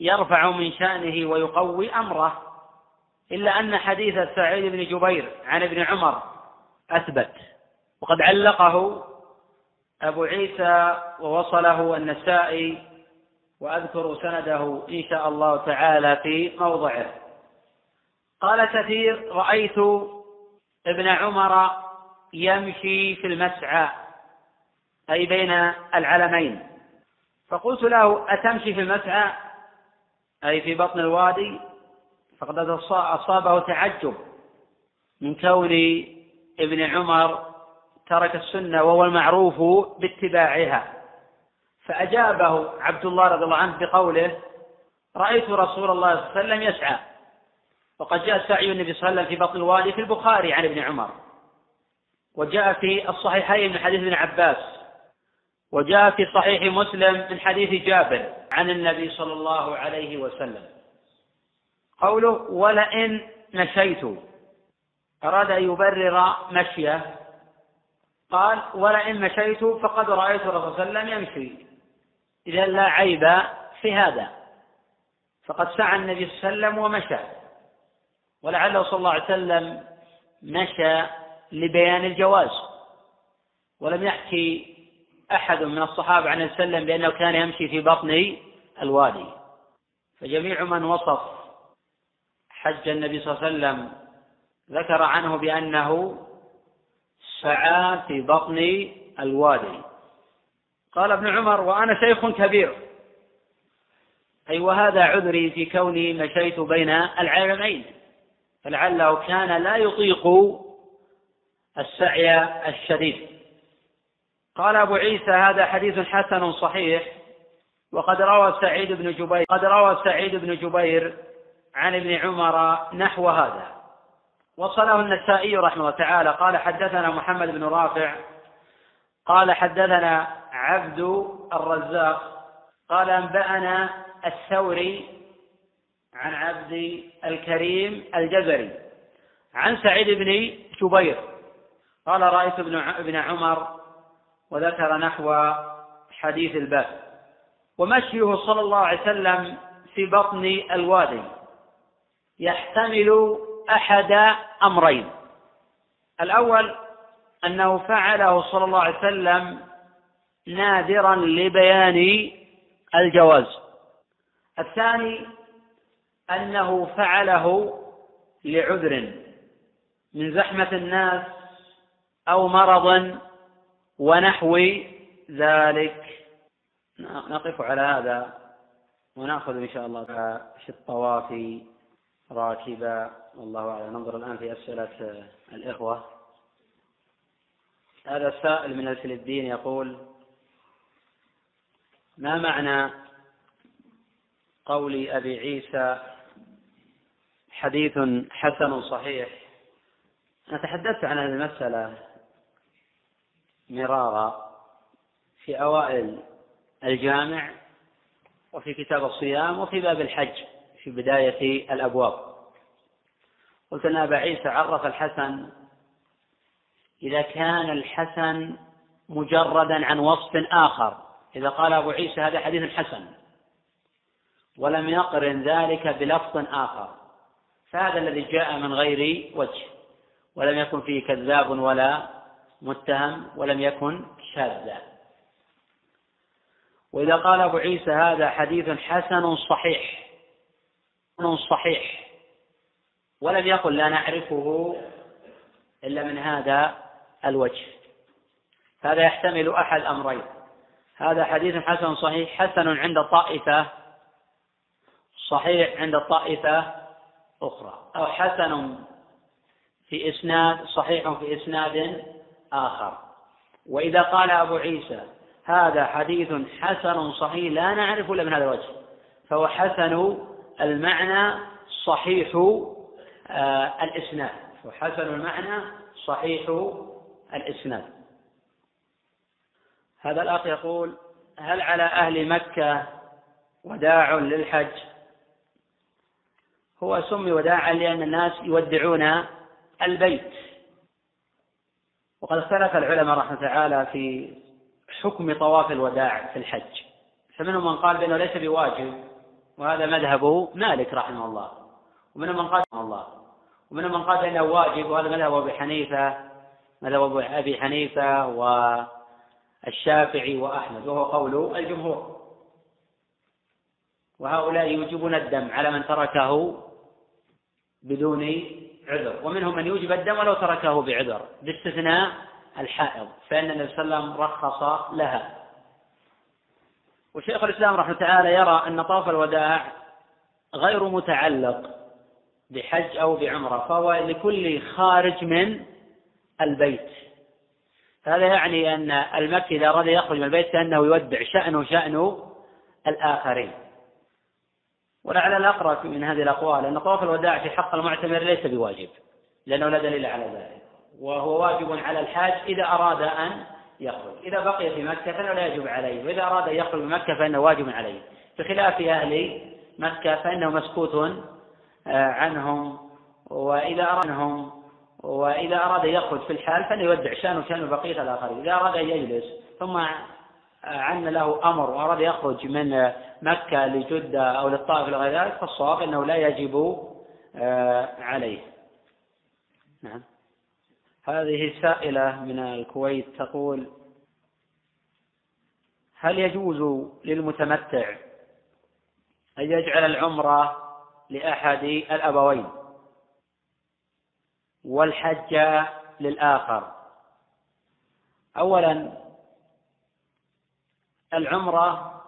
يرفع من شأنه ويقوي أمره. إلا أن حديث سعيد بن جبير عن ابن عمر أثبت. وقد علقه أبو عيسى ووصله النسائي وأذكر سنده إن شاء الله تعالى في موضعه. قال كثير رأيت ابن عمر يمشي في المسعى أي بين العلمين. فقلت له أتمشي في المسعى؟ أي في بطن الوادي فقد أصابه تعجب من كون ابن عمر ترك السنة وهو المعروف باتباعها. فأجابه عبد الله رضي الله عنه بقوله رأيت رسول الله صلى الله عليه وسلم يسعى وقد جاء سعي النبي صلى الله عليه وسلم في بطن الوادي في البخاري عن ابن عمر. وجاء في الصحيحين من حديث ابن عباس وجاء في صحيح مسلم من حديث جابر عن النبي صلى الله عليه وسلم. قوله ولئن مشيت أراد أن يبرر مشيه. قال ولئن مشيت فقد رأيت الرسول صلى الله عليه وسلم يمشي. إذا لا عيب في هذا. فقد سعى النبي صلى الله عليه وسلم ومشى. ولعله صلى الله عليه وسلم مشى لبيان الجواز. ولم يحكي أحد من الصحابة عن وسلم بأنه كان يمشي في بطن الوادي. فجميع من وصف حج النبي صلى الله عليه وسلم ذكر عنه بأنه سعى في بطن الوادي. قال ابن عمر وأنا شيخ كبير. أي وهذا عذري في كوني مشيت بين العالمين. فلعله كان لا يطيق السعي الشديد. قال أبو عيسى هذا حديث حسن صحيح وقد روى سعيد بن جبير قد روى سعيد بن جبير عن ابن عمر نحو هذا. وصله النسائي رحمه الله تعالى قال حدثنا محمد بن رافع قال حدثنا عبد الرزاق قال أنبأنا الثوري عن عبد الكريم الجزري عن سعيد بن جبير قال رأيت ابن عمر وذكر نحو حديث الباب. ومشيه صلى الله عليه وسلم في بطن الوادي. يحتمل أحد أمرين. الأول أنه فعله صلى الله عليه وسلم نادرا لبيان الجواز. الثاني أنه فعله لعذر من زحمة الناس أو مرض ونحو ذلك. نقف على هذا ونأخذ إن شاء الله في الطواف راكبا. والله أعلم. ننظر الآن في أسئلة الإخوة. هذا السائل من الفلبين يقول ما معنى قول أبي عيسى حديث حسن صحيح؟ أنا تحدثت عن هذه المسألة مرارا في أوائل الجامع وفي كتاب الصيام وفي باب الحج في بداية الأبواب. قلت أن أبا عيسى عرف الحسن إذا كان الحسن مجردا عن وصف آخر. إذا قال أبو عيسى هذا حديث حسن ولم يقرن ذلك بلفظ آخر. فهذا الذي جاء من غير وجه ولم يكن فيه كذاب ولا متهم ولم يكن شاذا. وإذا قال أبو عيسى هذا حديث حسن صحيح صحيح. ولم يقل لا نعرفه إلا من هذا الوجه. هذا يحتمل أحد أمرين. هذا حديث حسن صحيح حسن عند طائفة صحيح عند طائفة أخرى. أو حسن في إسناد صحيح في إسناد آخر. وإذا قال أبو عيسى هذا حديث حسن صحيح لا نعرف إلا من هذا الوجه. فهو حسن المعنى صحيح آه الإسناد. وحسن المعنى صحيح الإسناد. هذا الأخ يقول هل على أهل مكة وداع للحج؟ هو سمي وداعا لأن الناس يودعون البيت. وقد اختلف العلماء رحمه تعالى في حكم طواف الوداع في الحج. فمنهم من قال بأنه ليس بواجب وهذا مذهب مالك رحمه الله. ومنهم من قال الله. ومنهم من قال بأنه واجب وهذا مذهب أبي حنيفة مذهب أبي حنيفة والشافعي وأحمد وهو قول الجمهور. وهؤلاء يوجبون الدم على من تركه بدون عذر. ومنهم من يوجب الدم ولو تركه بعذر باستثناء الحائض. فإن النبي صلى الله عليه وسلم رخص لها. وشيخ الإسلام رحمه تعالى يرى أن طواف الوداع غير متعلق بحج أو بعمرة فهو لكل خارج من البيت. هذا يعني أن المكي إذا أراد يخرج من البيت فإنه يودع شأنه شأن الآخرين. ولعل الأقرب من هذه الأقوال أن طواف الوداع في حق المعتمر ليس بواجب لأنه لا دليل على ذلك وهو واجب على الحاج إذا أراد أن يخرج. إذا بقي في مكة فإنه لا يجب عليه وإذا أراد أن يخرج من مكة فإنه واجب عليه. بخلاف أهل مكة فإنه مسكوت آه، عنهم وإذا أرادهم وإذا أراد يخرج في الحال فإنه يودع شأنه شأن بقية الآخرين. إذا أراد أن يجلس ثم عن له أمر وأراد يخرج من مكة لجدة أو للطائف إلى غير ذلك فالصواب أنه لا يجب آه، عليه. نعم. هذه سائلة من الكويت تقول هل يجوز للمتمتع أن يجعل العمرة لأحد الأبوين والحج للآخر؟ أولا العمرة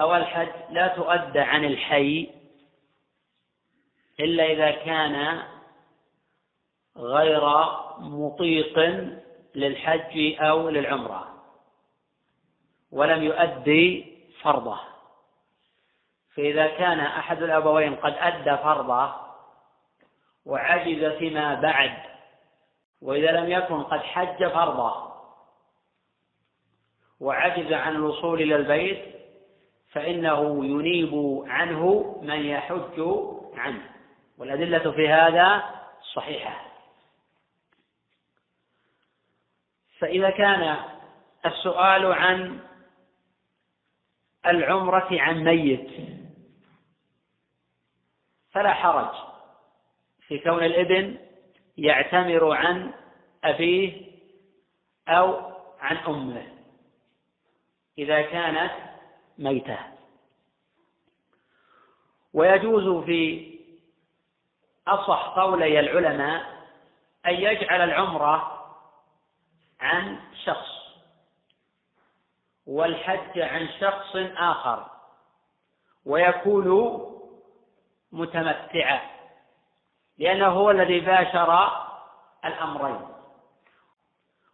أو الحج لا تؤدى عن الحي إلا إذا كان غير مطيق للحج أو للعمرة ولم يؤدي فرضه. فإذا كان أحد الأبوين قد أدى فرضه وعجز فيما بعد وإذا لم يكن قد حج فرضه وعجز عن الوصول إلى البيت فإنه ينيب عنه من يحج عنه. والأدلة في هذا صحيحة. فإذا كان السؤال عن العمرة عن ميت فلا حرج. في كون الابن يعتمر عن أبيه أو عن أمه. إذا كانت ميتة. ويجوز في أصح قولي العلماء أن يجعل العمرة عن شخص والحج عن شخص آخر ويكون متمتعا لأنه هو الذي باشر الأمرين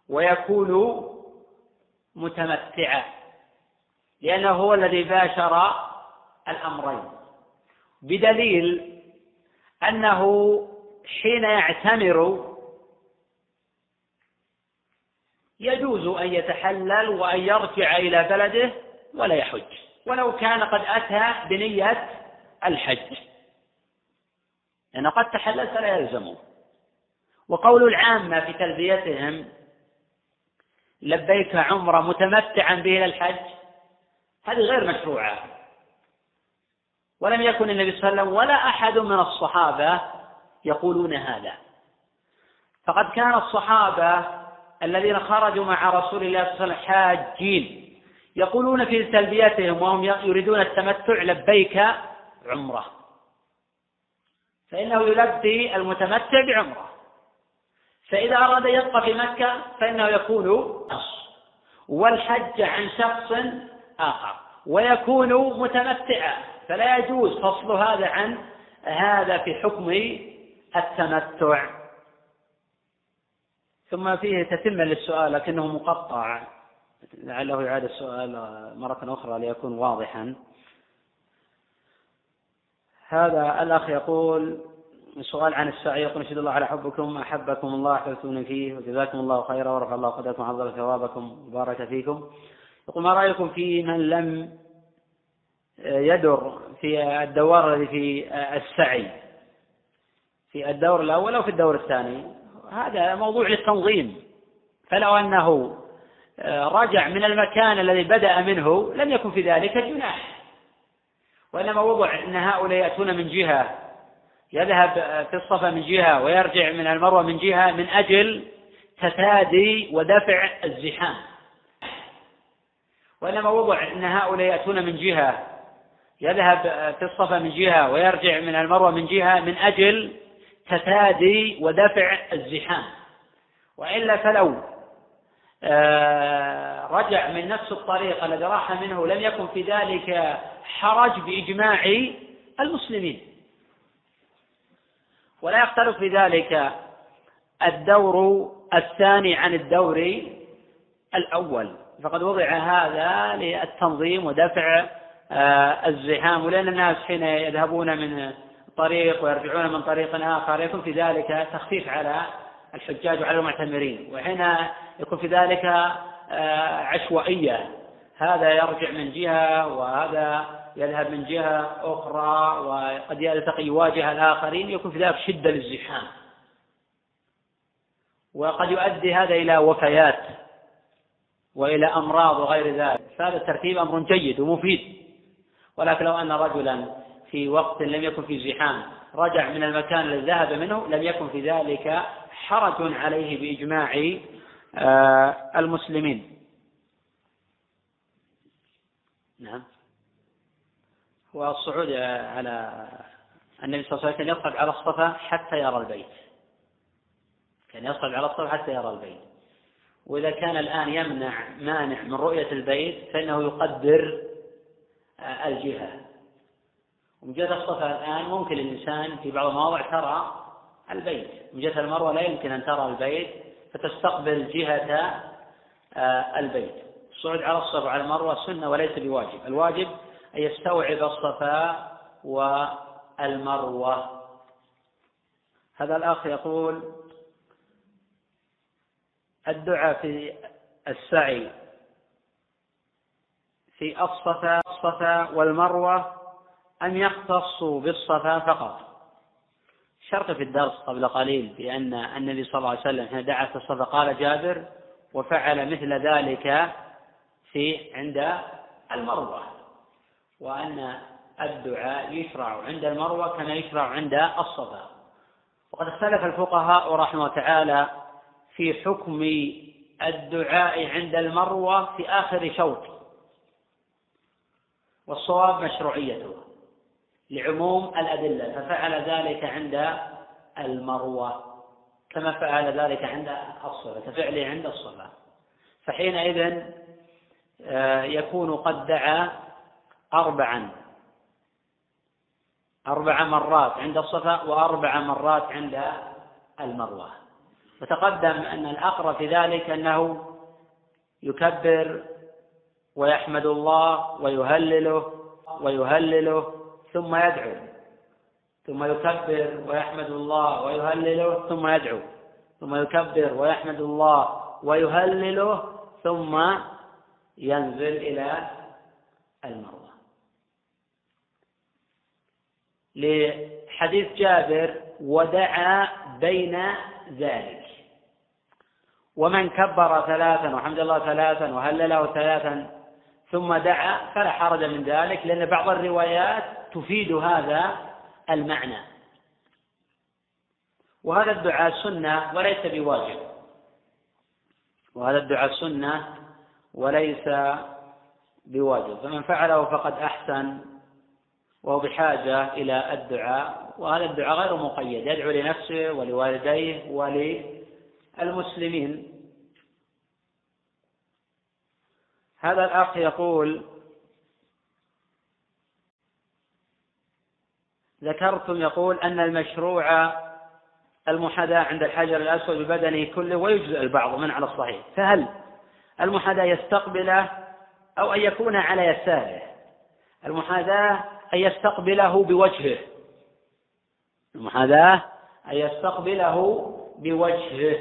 ويكون متمتعا. لأنه هو الذي باشر الأمرين. بدليل أنه حين يعتمر يجوز أن يتحلل وأن يرجع إلى بلده ولا يحج. ولو كان قد أتى بنية الحج. لأن قد تحلل فلا يلزمه. وقول العامة في تلبيتهم لبيك عمرة متمتعا به إلى الحج هذه غير مشروعة. ولم يكن النبي صلى الله عليه وسلم ولا أحد من الصحابة يقولون هذا. فقد كان الصحابة الذين خرجوا مع رسول الله صلى الله عليه وسلم حاجين. يقولون في تلبيتهم وهم يريدون التمتع لبيك عمرة. فإنه يلبي المتمتع بعمرة. فإذا أراد يبقى في مكة فإنه يكون والحج عن شخص آخر. ويكون متمتعا. فلا يجوز فصل هذا عن هذا في حكم التمتع. ثم فيه تتمة للسؤال لكنه مقطع. لعله يعاد السؤال مرة أخرى ليكون واضحا. هذا الأخ يقول سؤال عن السعي. يقول نشهد الله على حبكم أحبكم الله أحببتوني فيه وجزاكم الله خيرا ورفع الله قدركم وعظم ثوابكم وبارك فيكم. يقول ما رأيكم في من لم يدر في الدوار الذي في السعي؟ في الدور الأول أو في الدور الثاني؟ هذا موضوع للتنظيم. فلو أنه آه، رجع من المكان الذي بدأ منه لم يكن في ذلك جناح. وإنما وضع أن هؤلاء يأتون من جهة يذهب في الصفا من جهة ويرجع من المروة من جهة من أجل تفادي ودفع الزحام. وإنما وضع أن هؤلاء يأتون من جهة يذهب في الصفا من جهة ويرجع من المروة من جهة من أجل تفادي ودفع الزحام. وإلا فلو آه، رجع من نفس الطريق الذي راح منه لم يكن في ذلك حرج بإجماع المسلمين. ولا يختلف في ذلك الدور الثاني عن الدور الأول. فقد وضع هذا للتنظيم ودفع آه، الزحام ولأن الناس حين يذهبون من طريق ويرجعون من طريق آخر يكون في ذلك تخفيف على الحجاج وعلى المعتمرين. وحين يكون في ذلك آه، عشوائية. هذا يرجع من جهة وهذا يذهب من جهة أخرى وقد يلتقي يواجه الآخرين يكون في ذلك شدة للزحام. وقد يؤدي هذا إلى وفيات. وإلى أمراض وغير ذلك. فهذا الترتيب أمر جيد ومفيد. ولكن لو أن رجلا في وقت لم يكن في زحام رجع من المكان الذي ذهب منه لم يكن في ذلك حرج عليه بإجماع آه، المسلمين. نعم. والصعود على النبي صلى الله عليه وسلم يصعد على الصفا حتى يرى البيت. كان يصعد على الصفا حتى يرى البيت. وإذا كان الآن يمنع مانع من رؤية البيت فإنه يقدر آه، الجهة. ومن جهة الصفا الآن ممكن الإنسان في بعض المواضع ترى البيت. من جهة المروة لا يمكن أن ترى البيت فتستقبل جهة آه، البيت. الصعود على الصفا وعلى المروة سنة وليس بواجب. الواجب أن يستوعب الصفا والمروة. هذا الأخ يقول الدعاء في السعي في الصفا الصفا والمروة أن يختصوا بالصفا فقط. شرط في الدرس قبل قليل بأن النبي صلى الله عليه وسلم حين دعا في الصفا قال جابر وفعل مثل ذلك في عند المروة وأن الدعاء يشرع عند المروة كما يشرع عند الصفا. وقد اختلف الفقهاء رحمه تعالى في حكم الدعاء عند المروة في آخر شوط. والصواب مشروعيته لعموم الأدلة. ففعل ذلك عند المروة كما فعل ذلك عند الصلاة كفعله عند الصلاة. فحينئذ آه، يكون قد دعا أربعا. أربع مرات عند الصفا وأربع مرات عند المروة. وتقدم أن الأقرب في ذلك أنه يكبر ويحمد الله ويهلله ويهلله ثم يدعو ثم يكبر ويحمد الله ويهلله ثم يدعو ثم يكبر ويحمد الله ويهلله ثم ينزل إلى المروة. لحديث جابر ودعا بين ذلك. ومن كبر ثلاثا وحمد الله ثلاثا وهلله ثلاثا ثم دعا فلا حرج من ذلك لأن بعض الروايات تفيد هذا المعنى. وهذا الدعاء سنة وليس بواجب. وهذا الدعاء سنة وليس بواجب. فمن فعله فقد أحسن وهو بحاجة إلى الدعاء وهذا الدعاء غير مقيد يدعو لنفسه ولوالديه وللمسلمين. هذا الأخ يقول ذكرتم يقول أن المشروع المحاذاة عند الحجر الأسود ببدنه كله ويجزئ البعض من على الصحيح. فهل المحاذاة يستقبله أو أن يكون على يساره؟ المحاذاة أن يستقبله بوجهه. المحاذاة أن يستقبله بوجهه.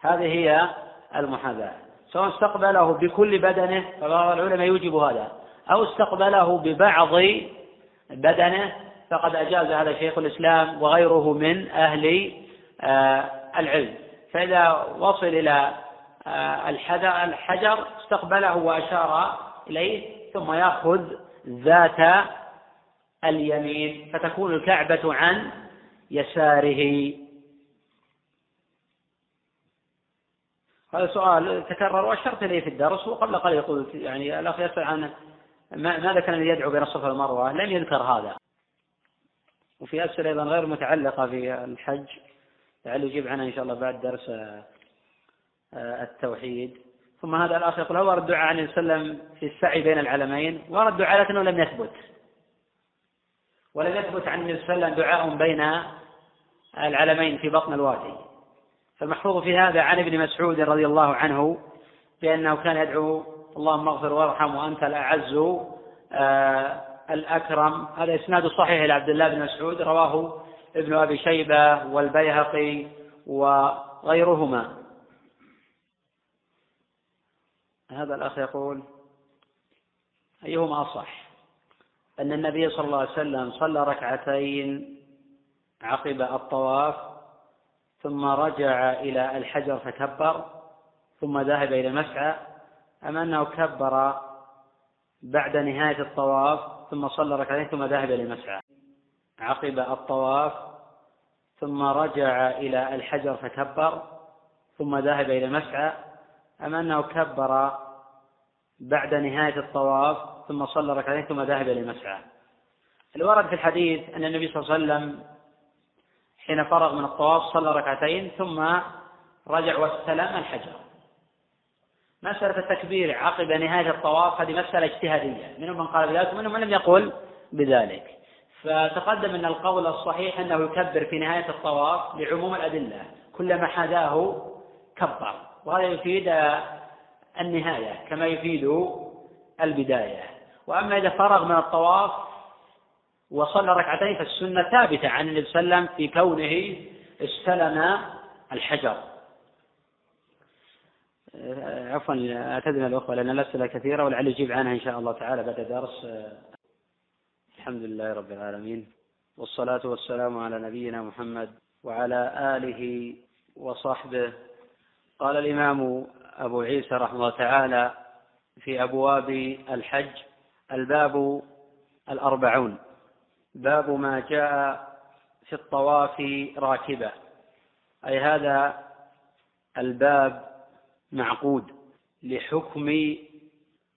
هذه هي المحاذاة. سواء استقبله بكل بدنه فبعض العلماء يوجب هذا. أو استقبله ببعض بدنه فقد أجاز هذا شيخ الإسلام وغيره من أهل آه، العلم. فإذا وصل إلى آه، الحجر استقبله وأشار إليه ثم يأخذ ذات اليمين. فتكون الكعبة عن يساره. هذا سؤال تكرر وأشرت إليه في الدرس وقبل قليل قلت يعني الأخ يسأل عن ماذا كان يدعو بين الصفا والمروة لم يذكر هذا. وفي أسئلة أيضا غير متعلقة في الحج لعل يجيب عنها إن شاء الله بعد درس آه، التوحيد. ثم هذا الأخ يقول هل ورد الدعاء عن وسلم في السعي بين العلمين ورد الدعاء لكنه لم يثبت. ولم يثبت عن النبي صلى الله عليه وسلم دعاء بين العلمين في بطن الوادي. فالمحفوظ في هذا عن ابن مسعود رضي الله عنه بأنه كان يدعو اللهم اغفر وارحم وأنت الأعز آه، الأكرم. هذا إسناد صحيح لعبد الله بن مسعود رواه ابن أبي شيبة والبيهقي وغيرهما. هذا الأخ يقول أيهما أصح؟ أن النبي صلى الله عليه وسلم صلى ركعتين عقب الطواف ثم رجع إلى الحجر فكبر ثم ذهب إلى المسعى. أم أنه كبر بعد نهاية الطواف ثم صلى ركعتين ثم ذهب إلى المسعى. عقب الطواف ثم رجع إلى الحجر فكبر ثم ذهب إلى المسعى. أم أنه كبر بعد نهاية الطواف ثم صلى ركعتين ثم ذهب إلى المسعى. الورد في الحديث أن النبي صلى الله عليه وسلم حين فرغ من الطواف صلى ركعتين ثم رجع واستلم الحجر. مسألة التكبير عقب نهاية الطواف هذه مسألة اجتهادية. منهم من قال بذلك ومنهم من لم يقل بذلك. فتقدم أن القول الصحيح أنه يكبر في نهاية الطواف لعموم الأدلة. كلما حذاه كبر. وهذا يفيد النهاية كما يفيد البداية. وأما إذا فرغ من الطواف وصلى ركعتين فالسنة ثابتة عن النبي صلى الله عليه وسلم في كونه استلم الحجر. عفوا أعتذر الاخوه لأن الأسئلة كثيرة ولعل يجيب عنها إن شاء الله تعالى بعد درس. الحمد لله رب العالمين. والصلاة والسلام على نبينا محمد وعلى آله وصحبه. قال الإمام أبو عيسى رحمه الله تعالى في أبواب الحج الباب الأربعون. باب ما جاء في الطواف راكبا. أي هذا الباب معقود لحكم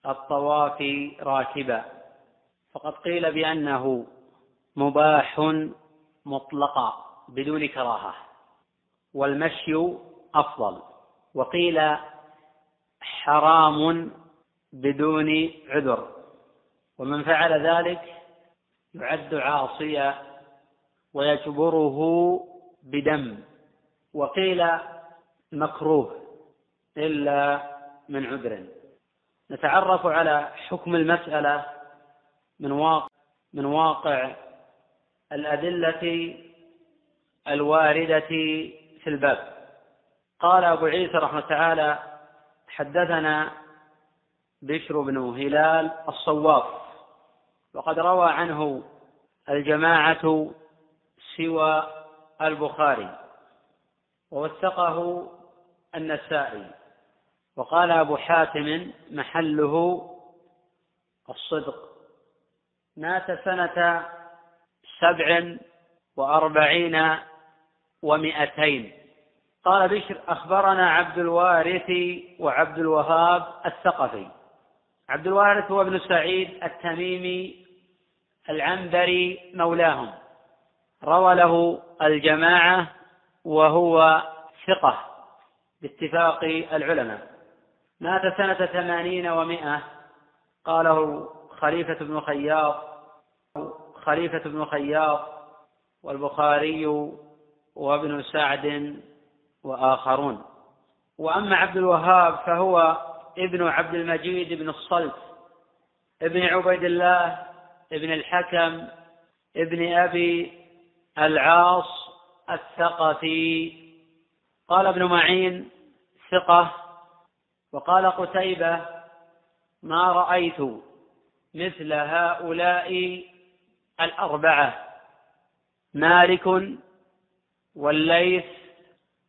الطواف راكبا. فقد قيل بأنه مباح مطلقا بدون كراهة والمشي أفضل. وقيل حرام بدون عذر. ومن فعل ذلك يعد عاصيا ويجبره بدم. وقيل مكروه إلا من عذر. نتعرف على حكم المسألة من واقع من واقع الأدلة الواردة في الباب. قال أبو عيسى رحمه تعالى حدثنا بشر بن هلال الصواف. وقد روى عنه الجماعة سوى البخاري ووثقه النسائي وقال أبو حاتم محله الصدق. مات سنة سبع وأربعين ومئتين. قال بشر أخبرنا عبد الوارث وعبد الوهاب الثقفي. عبد الوارث هو ابن سعيد التميمي العنبري مولاهم. روى له الجماعة وهو ثقة باتفاق العلماء. مات سنة ثمانين ومائة قاله خليفة بن خياط خليفة بن خياط والبخاري وابن سعد وآخرون. وأما عبد الوهاب فهو ابن عبد المجيد بن الصلت ابن عبيد الله ابن الحكم ابن أبي العاص الثقفي. قال ابن معين ثقة وقال قتيبة ما رأيت مثل هؤلاء الأربعة مالك والليث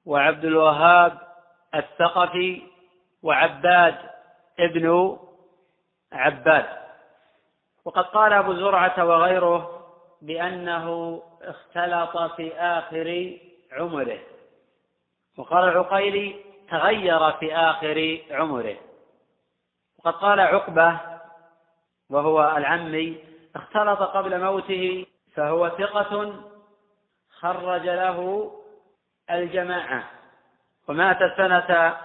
وعبد الوهاب الثقفي وعباد ابن عباد. وقد قال أبو زرعة وغيره بأنه اختلط في آخر عمره. وقال العقيلي تغير في آخر عمره. وقد قال عقبة وهو العمي اختلط قبل موته فهو ثقة خرج له الجماعة. ومات سنة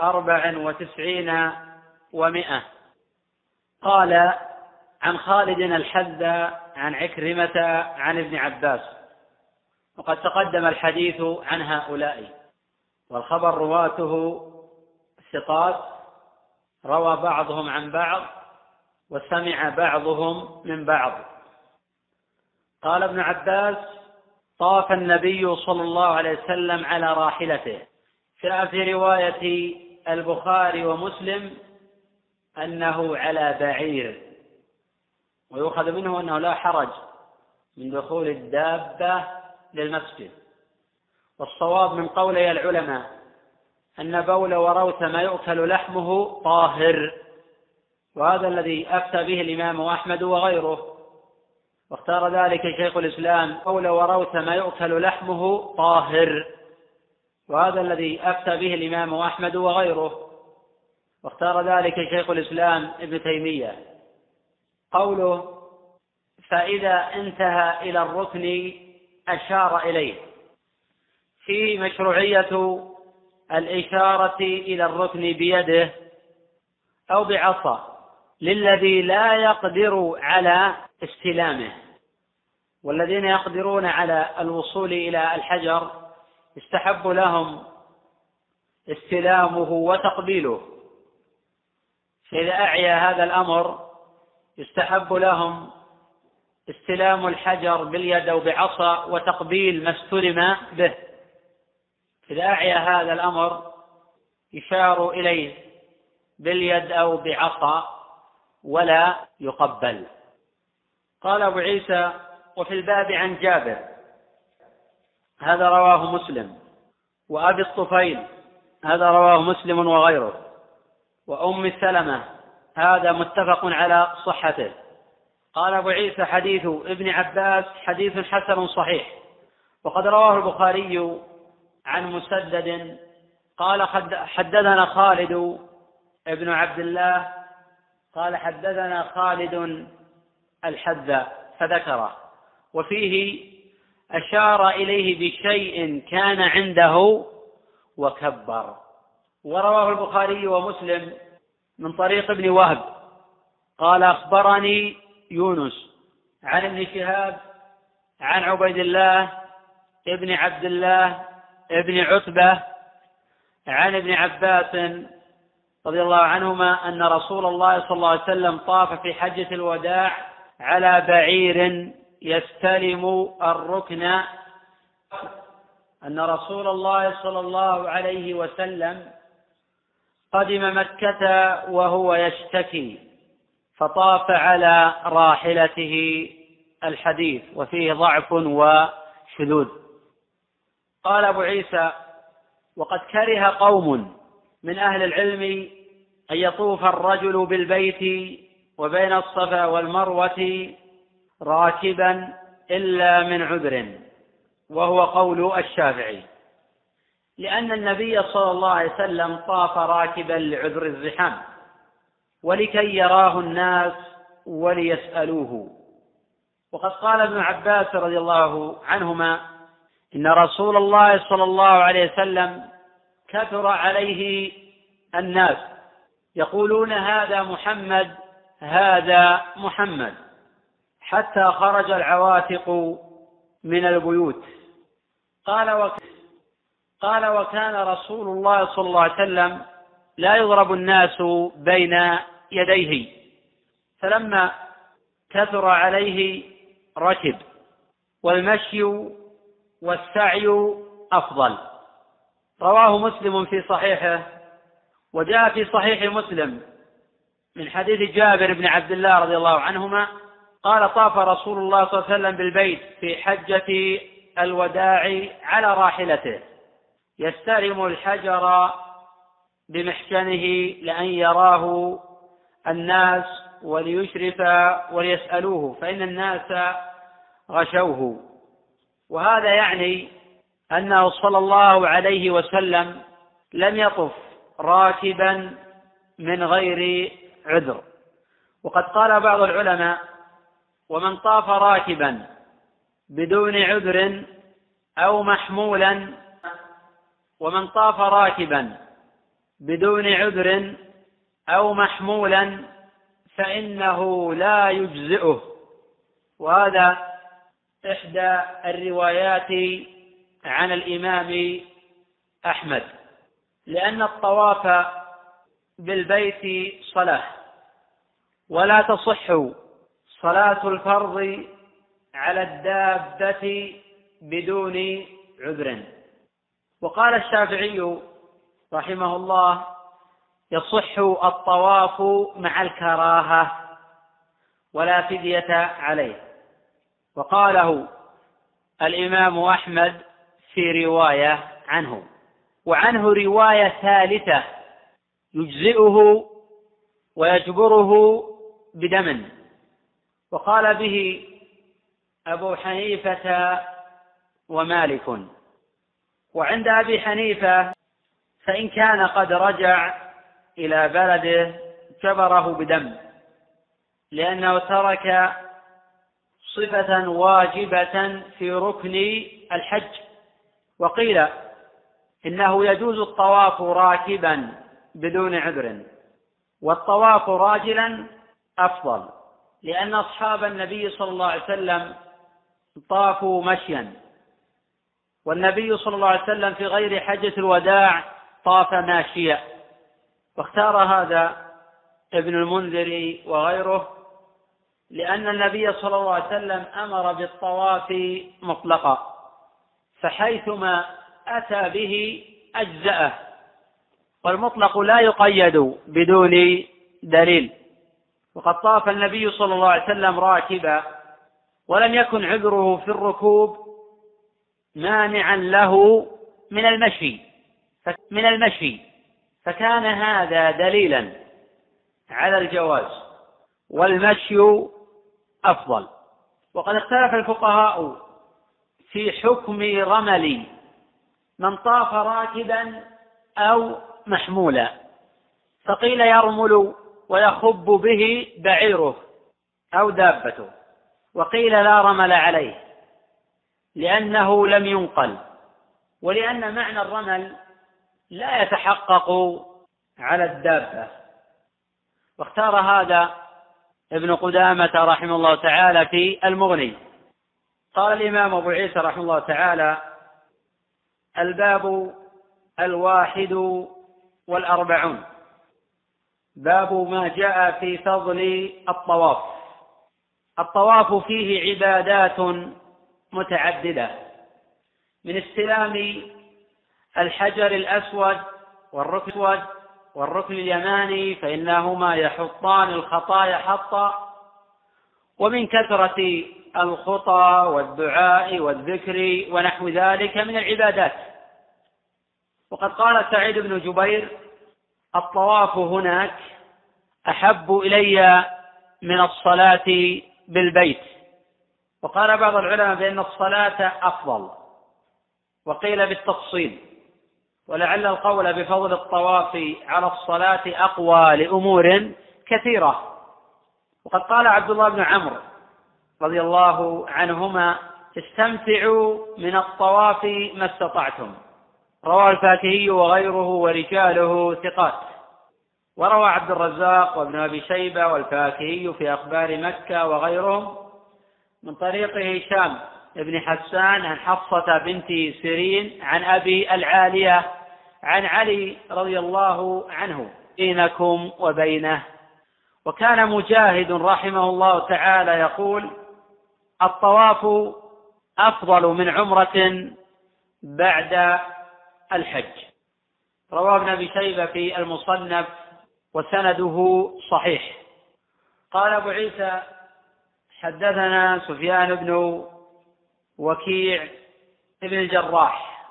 أربع وتسعين ومائة قال عن خالد الحذا عن عكرمة عن ابن عباس. وقد تقدم الحديث عن هؤلاء. والخبر رواته ثقات روى بعضهم عن بعض وسمع بعضهم من بعض. قال ابن عباس طاف النبي صلى الله عليه وسلم على راحلته. جاء في رواية البخاري ومسلم أنه على بعير ويؤخذ منه أنه لا حرج من دخول الدابة للمسجد. والصواب من قولي العلماء أن بول وروث ما يؤكل لحمه طاهر وهذا الذي أفتى به الإمام أحمد وغيره. واختار ذلك شيخ الإسلام بول وروث ما يؤكل لحمه طاهر. وهذا الذي أفتى به الإمام أحمد وغيره. واختار ذلك شيخ الإسلام ابن تيمية. قوله فإذا انتهى إلى الركن أشار إليه فيه مشروعية الإشارة إلى الركن بيده أو بعصا للذي لا يقدر على استلامه. والذين يقدرون على الوصول إلى الحجر يستحب لهم استلامه وتقبيله. فإذا أعيا هذا الأمر يستحب لهم استلام الحجر باليد أو بعصا وتقبيل ما استلم به. إذا أعيا هذا الأمر يشار إليه باليد أو بعصا ولا يقبل. قال أبو عيسى وفي الباب عن جابر. هذا رواه مسلم. وأبي الطفيل هذا رواه مسلم وغيره. وأم سلمة هذا متفق على صحته. قال أبو عيسى حديث ابن عباس حديث حسن صحيح. وقد رواه البخاري عن مسدد. قال حدثنا خالد ابن عبد الله. قال حدثنا خالد الحذاء. فذكره. وفيه أشار إليه بشيء كان عنده وكبر. ورواه البخاري ومسلم من طريق ابن وهب. قال أخبرني يونس عن ابن شهاب عن عبيد الله ابن عبد الله ابن عتبة عن ابن عباس رضي الله عنهما أن رسول الله صلى الله عليه وسلم طاف في حجة الوداع على بعير يستلم الركن أن رسول الله صلى الله عليه وسلم قدم مكة وهو يشتكي فطاف على راحلته الحديث وفيه ضعف وشذوذ. قال أبو عيسى وقد كره قوم من أهل العلم أن يطوف الرجل بالبيت وبين الصفا والمروة راكبا إلا من عذر وهو قول الشافعي. لأن النبي صلى الله عليه وسلم طاف راكبا لعذر الزحام ولكي يراه الناس وليسألوه. وقد قال ابن عباس رضي الله عنهما إن رسول الله صلى الله عليه وسلم كثر عليه الناس. يقولون هذا محمد هذا محمد. حتى خرج العواتق من البيوت. قال وكان قال وكان رسول الله صلى الله عليه وسلم لا يضرب الناس بين يديه. فلما كثر عليه ركب والمشي والسعي أفضل. رواه مسلم في صحيحه وجاء في صحيح مسلم من حديث جابر بن عبد الله رضي الله عنهما قال طاف رسول الله صلى الله عليه وسلم بالبيت في حجة الوداع على راحلته. يستلم الحجر بمحكنه لأن يراه الناس وليشرف وليسألوه فإن الناس غشوه. وهذا يعني أنه صلى الله عليه وسلم لم يطف راكبا من غير عذر. وقد قال بعض العلماء ومن طاف راكبا بدون عذر أو محمولا ومن طاف راكبا بدون عذر أو محمولا فإنه لا يجزئه. وهذا إحدى الروايات عن الإمام أحمد لأن الطواف بالبيت صلاة ولا تصح صلاة الفرض على الدابة بدون عذر. وقال الشافعي رحمه الله يصح الطواف مع الكراهة ولا فدية عليه. وقاله الإمام أحمد في رواية عنه. وعنه رواية ثالثة يجزئه ويجبره بدم. وقال به أبو حنيفة ومالك. وعند أبي حنيفة فإن كان قد رجع إلى بلده جبره بدم لأنه ترك صفة واجبة في ركن الحج. وقيل إنه يجوز الطواف راكبا بدون عذر والطواف راجلا أفضل. لأن أصحاب النبي صلى الله عليه وسلم طافوا مشيا. والنبي صلى الله عليه وسلم في غير حجة الوداع طاف ماشيا. واختار هذا ابن المنذر وغيره لأن النبي صلى الله عليه وسلم أمر بالطواف مطلقا فحيثما أتى به أجزأه. والمطلق لا يقيد بدون دليل. وقد طاف النبي صلى الله عليه وسلم راكبا ولم يكن عذره في الركوب مانعا له من المشي من المشي. فكان هذا دليلا على الجواز والمشي أفضل. وقد اختلف الفقهاء في حكم رمل من طاف راكبا أو محمولا. فقيل يرمل ويخب به بعيره أو دابته. وقيل لا رمل عليه لأنه لم ينقل. ولأن معنى الرمل لا يتحقق على الدابة. واختار هذا ابن قدامة رحمه الله تعالى في المغني. قال الإمام أبو عيسى رحمه الله تعالى الباب الواحد والأربعون. باب ما جاء في فضل الطواف. الطواف فيه عبادات متعددة من استلام الحجر الأسود والركن الأسود والركن اليماني فإنهما يحطان الخطايا حطا ومن كثرة الخطى والدعاء والذكر ونحو ذلك من العبادات. وقد قال سعيد بن جبير الطواف هناك أحب إلي من الصلاة بالبيت. وقال بعض العلماء بأن الصلاة أفضل. وقيل بالتفصيل. ولعل القول بفضل الطواف على الصلاة أقوى لأمور كثيرة. وقد قال عبد الله بن عمرو رضي الله عنهما استمتعوا من الطواف ما استطعتم. رواه الفاكهي وغيره ورجاله ثقات. وروى عبد الرزاق وابن أبي شيبة والفاكهي في أخبار مكة وغيرهم من طريق هشام بن حسان عن حفصة بنت سيرين عن أبي العالية عن علي رضي الله عنه بينكم وبينه. وكان مجاهد رحمه الله تعالى يقول الطواف أفضل من عمرة بعد الحج. رواه ابن أبي شيبة في المصنف وسنده صحيح. قال أبو عيسى حدثنا سفيان بن وكيع بن الجراح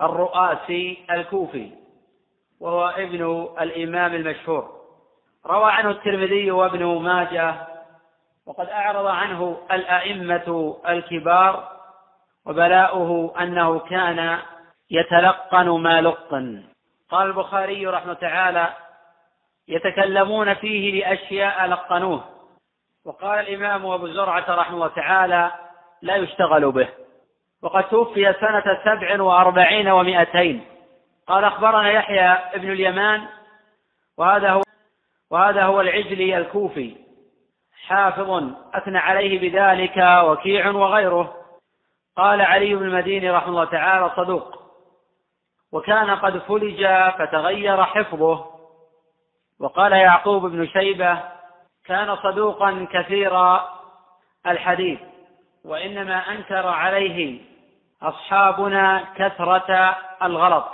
الرؤاسي الكوفي وهو ابن الإمام المشهور. روى عنه الترمذي وابن ماجه وقد أعرض عنه الأئمة الكبار وبلاؤه أنه كان يتلقن ما لقن. قال البخاري رحمه تعالى يتكلمون فيه لأشياء لقنوه. وقال الإمام أبو زرعة رحمه الله تعالى لا يشتغل به. وقد توفي سنة سبع وأربعين ومائتين قال أخبرنا يحيى ابن اليمان وهذا هو وهذا هو العجلي الكوفي. حافظ أثنى عليه بذلك وكيع وغيره. قال علي بن المديني رحمه الله تعالى صدوق. وكان قد فلج فتغير حفظه. وقال يعقوب بن شيبة كان صدوقا كثير الحديث وإنما أنكر عليه أصحابنا كثرة الغلط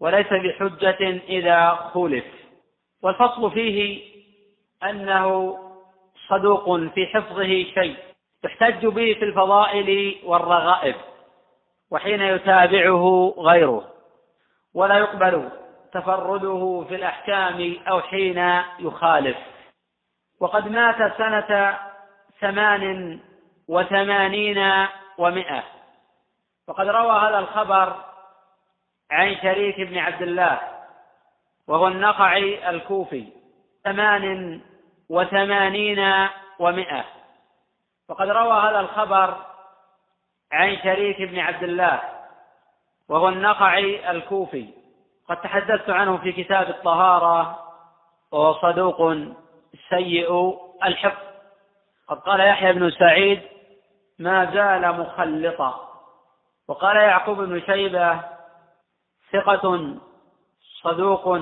وليس بحجة إذا خولف والفصل فيه أنه صدوق في حفظه شيء يحتج به في الفضائل والرغائب وحين يتابعه غيره. ولا يقبل تفرده في الأحكام أو حين يخالف. وقد مات سنة ثمان وثمانين ومائة وقد روى هذا الخبر عن شريك بن عبد الله وهو النقعي الكوفي ثمان وثمانين ومائة وقد روى هذا الخبر عن شريك بن عبد الله وهو النقعي الكوفي. قد تحدثت عنه في كتاب الطهارة وهو صدوق سيء الحفظ. قد قال يحيى بن سعيد ما زال مخلطا وقال يعقوب بن شيبة ثقة صدوق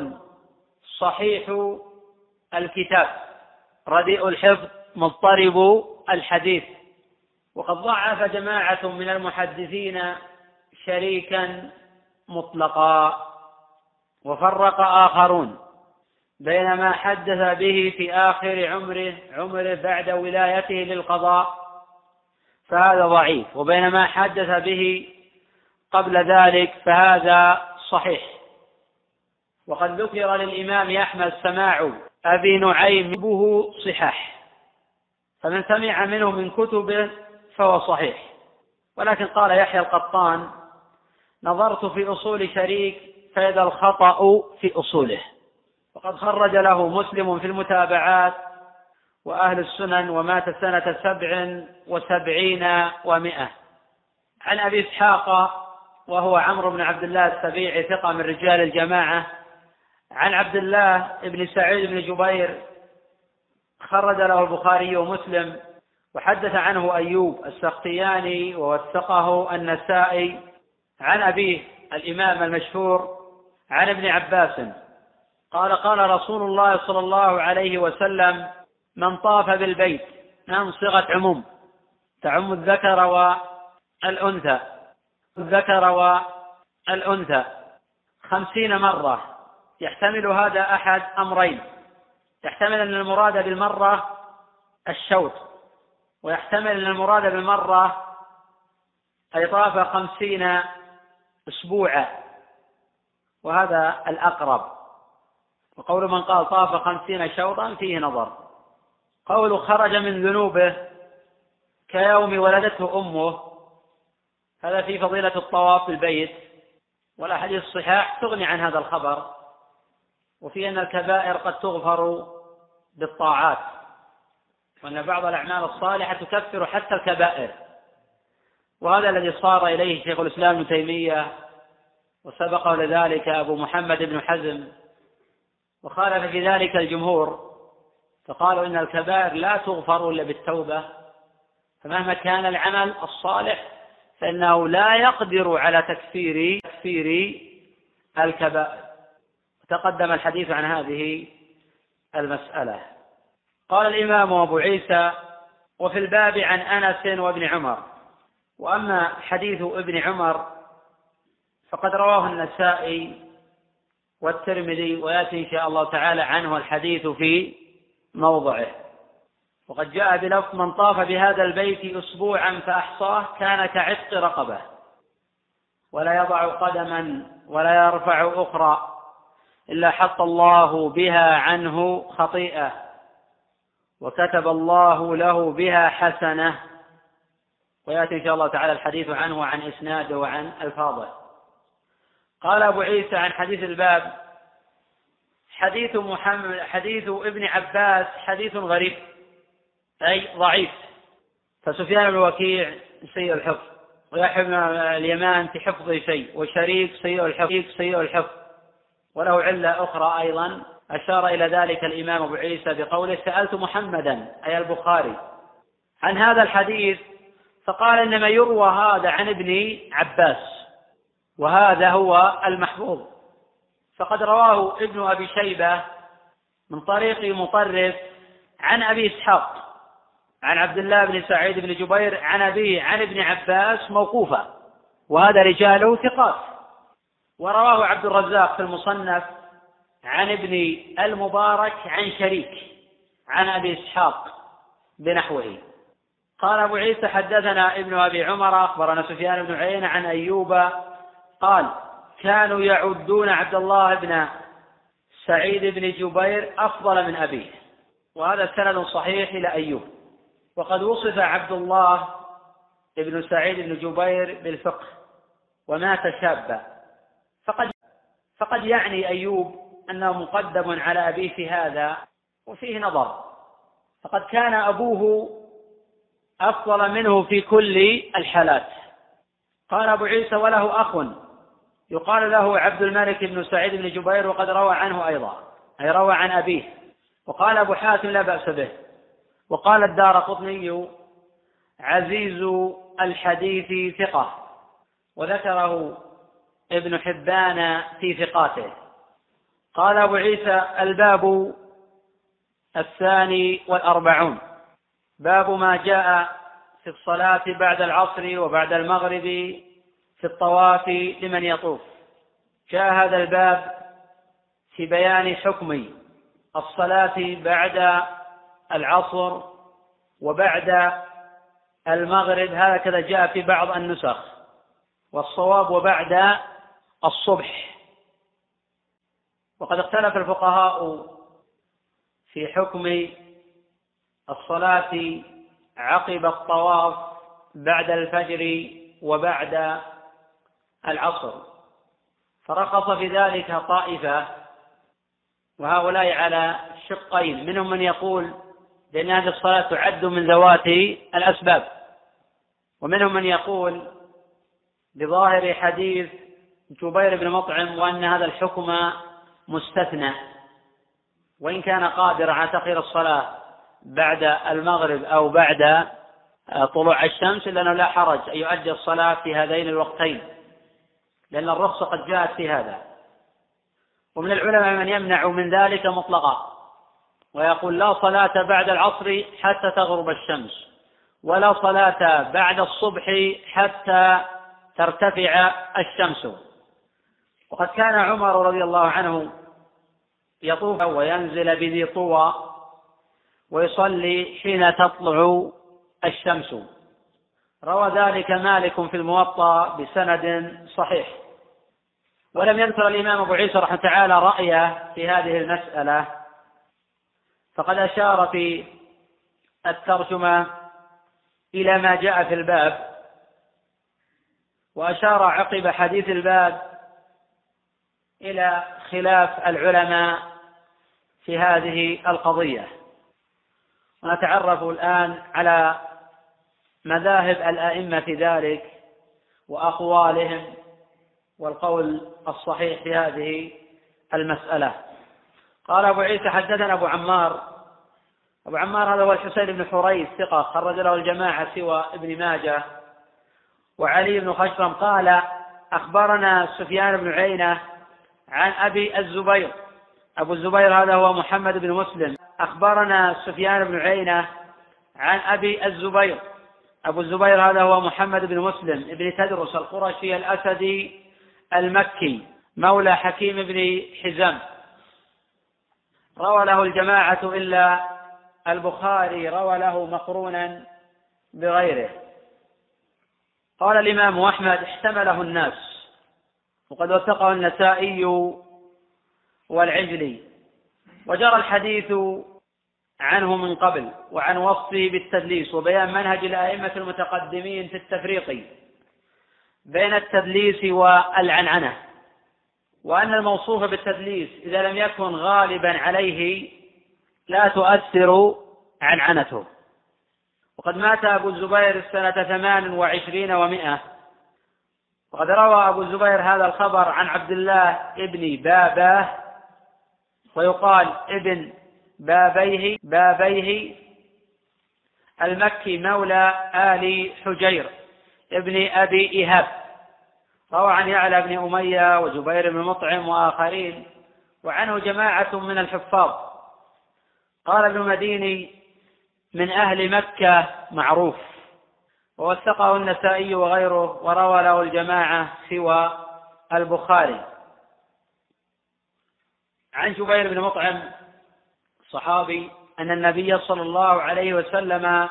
صحيح الكتاب رديء الحفظ مضطرب الحديث وقد ضعف جماعة من المحدثين شريكا مطلقا وفرق آخرون بين ما حدث به في آخر عمره عمره بعد ولايته للقضاء فهذا ضعيف. وبينما حدث به قبل ذلك فهذا صحيح. وقد ذكر للإمام أحمد سماع أبي نعيم به صحاح فمن سمع منه من كتبه فهو صحيح. ولكن قال يحيى القطان نظرت في أصول شريك فإذا الخطأ في أصوله. وقد خرج له مسلم في المتابعات وأهل السنن ومات سنة سبع وسبعين ومائة عن أبي إسحاق وهو عمرو بن عبد الله السبيعي ثقة من رجال الجماعة. عن عبد الله بن سعيد بن جبير خرج له البخاري ومسلم. وحدث عنه أيوب السختياني ووثقه النسائي عن أبيه الإمام المشهور عن ابن عباس. قال قال رسول الله صلى الله عليه وسلم من طاف بالبيت نعم صيغة عموم تعم الذكر والأنثى الذكر والأنثى خمسين مرة. يحتمل هذا أحد أمرين يحتمل أن المراد بالمرة الشوط ويحتمل أن المراد بالمرة أي طاف خمسين أسبوعا وهذا الأقرب. وقول من قال طاف خمسين شوطا فيه نظر. قول خرج من ذنوبه كيوم ولدته أمه. هذا في فضيلة الطواف بالبيت والأحاديث الصحاح تغني عن هذا الخبر. وفي أن الكبائر قد تغفر بالطاعات. وأن بعض الأعمال الصالحة تكفر حتى الكبائر. وهذا الذي صار إليه شيخ الإسلام ابن تيمية وسبقه لذلك أبو محمد بن حزم وخالف في ذلك الجمهور فقالوا إن الكبائر لا تغفر إلا بالتوبة فمهما كان العمل الصالح فإنه لا يقدر على تكفير تكفير الكبائر. تقدم الحديث عن هذه المسألة. قال الإمام أبو عيسى وفي الباب عن أنس وابن عمر وأما حديث ابن عمر فقد رواه النسائي والترمذي ويأتي إن شاء الله تعالى عنه الحديث في موضعه. وقد جاء بلفظ من طاف بهذا البيت أسبوعا فأحصاه كان كعتق رقبة. ولا يضع قدما ولا يرفع أخرى إلا حط الله بها عنه خطيئة. وكتب الله له بها حسنة. ويأتي إن شاء الله تعالى الحديث عنه وعن إسناده وعن ألفاظه. قال أبو عيسى عن حديث الباب حديث محمد حديث ابن عباس حديث غريب أي ضعيف. فسفيان بن وكيع سيء الحفظ ويحيى بن اليمان في حفظه شيء وشريك سيء الحفظ سيء الحفظ. وله علة أخرى أيضا أشار إلى ذلك الإمام أبو عيسى بقوله سألت محمدا أي البخاري. عن هذا الحديث فقال إنما يروى هذا عن ابن عباس وهذا هو المحفوظ. فقد رواه ابن أبي شيبة من طريق مطرف عن أبي إسحاق عن عبد الله بن سعيد بن جبير عن أبيه عن ابن عباس موقوفا وهذا رجاله ثقات. ورواه عبد الرزاق في المصنف عن ابن المبارك عن شريك عن أبي إسحاق بنحوه. قال أبو عيسى حدثنا ابن أبي عمر أخبرنا سفيان بن عيينة عن أيوب قال كانوا يعدون عبد الله بن سعيد بن جبير أفضل من أبيه وهذا سند صحيح إلى أيوب. وقد وصف عبد الله بن سعيد بن جبير بالفقه ومات شابا. فقد فقد يعني أيوب أنه مقدم على أبيه في هذا وفيه نظر. فقد كان أبوه أفضل منه في كل الحالات. قال أبو عيسى وله أخ يقال له عبد الملك بن سعيد بن جبير وقد روى عنه أيضا أي روى عن أبيه. وقال أبو حاتم لا بأس به. وقال الدار قطني عزيز الحديث ثقة وذكره ابن حبان في ثقاته. قال أبو عيسى الباب الثاني والأربعون. باب ما جاء في الصلاة بعد العصر وبعد المغرب في الطواف لمن يطوف. جاء هذا الباب في بيان حكم الصلاة بعد العصر وبعد المغرب. هكذا جاء في بعض النسخ. والصواب وبعد الصبح. وقد اختلف الفقهاء في حكم الصلاة عقب الطواف بعد الفجر وبعد العصر. فرخص في ذلك طائفة وهؤلاء على شقين. منهم من يقول بأن هذه الصلاة تعد من ذوات الأسباب. ومنهم من يقول بظاهر حديث جبير بن مطعم وأن هذا الحكم مستثنى. وإن كان قادرا على تأخير الصلاة بعد المغرب أو بعد طلوع الشمس إلا أنه لا حرج أن يؤدي الصلاة في هذين الوقتين لأن الرخصة قد جاءت في هذا. ومن العلماء من يمنع من ذلك مطلقا ويقول لا صلاة بعد العصر حتى تغرب الشمس ولا صلاة بعد الصبح حتى ترتفع الشمس. وقد كان عمر رضي الله عنه يطوف وينزل بذي طوى ويصلي حين تطلع الشمس. روى ذلك مالك في الموطأ بسند صحيح. ولم يذكر الإمام أبو عيسى رحمه تعالى رأيه في هذه المسألة. فقد أشار في الترجمة إلى ما جاء في الباب. وأشار عقب حديث الباب إلى خلاف العلماء في هذه القضية. ونتعرف الآن على مذاهب الأئمة في ذلك وأقوالهم والقول الصحيح في هذه المسألة. قال أبو عيسى حدثنا أبو عمار. أبو عمار هذا هو الحسين بن حريث ثقة خرج له الجماعة سوى ابن ماجه. وعلي بن خشرم قال أخبرنا سفيان بن عينة عن أبي الزبير. أبو الزبير هذا هو محمد بن مسلم. أخبرنا سفيان بن عينة عن أبي الزبير. أبو الزبير هذا هو محمد بن مسلم بن تدرس القرشي الأسدي المكي مولى حكيم بن حزام روى له الجماعة إلا البخاري روى له مقرونا بغيره. قال الإمام أحمد احتمله الناس وقد وثقه النسائي والعجلي. وجرى الحديث عنه من قبل وعن وصفه بالتدليس وبيان منهج الأئمة المتقدمين في التفريق بين التدليس والعنعنة وأن الموصوف بالتدليس إذا لم يكن غالبا عليه لا تؤثر عنعنته. وقد مات أبو الزبير سنة ثمان وعشرين ومائة وقد روى أبو الزبير هذا الخبر عن عبد الله ابن باباه ويقال ابن بابيه بابيه المكي مولى آل حجير ابن أبي إيهاب روى عن يعلى بن أمية وجبير بن مطعم وآخرين وعنه جماعة من الحفاظ. قال ابن مديني من أهل مكة معروف ووثقه النسائي وغيره وروى له الجماعة سوى البخاري. عن جبير بن مطعم صحابي أن النبي صلى الله عليه وسلم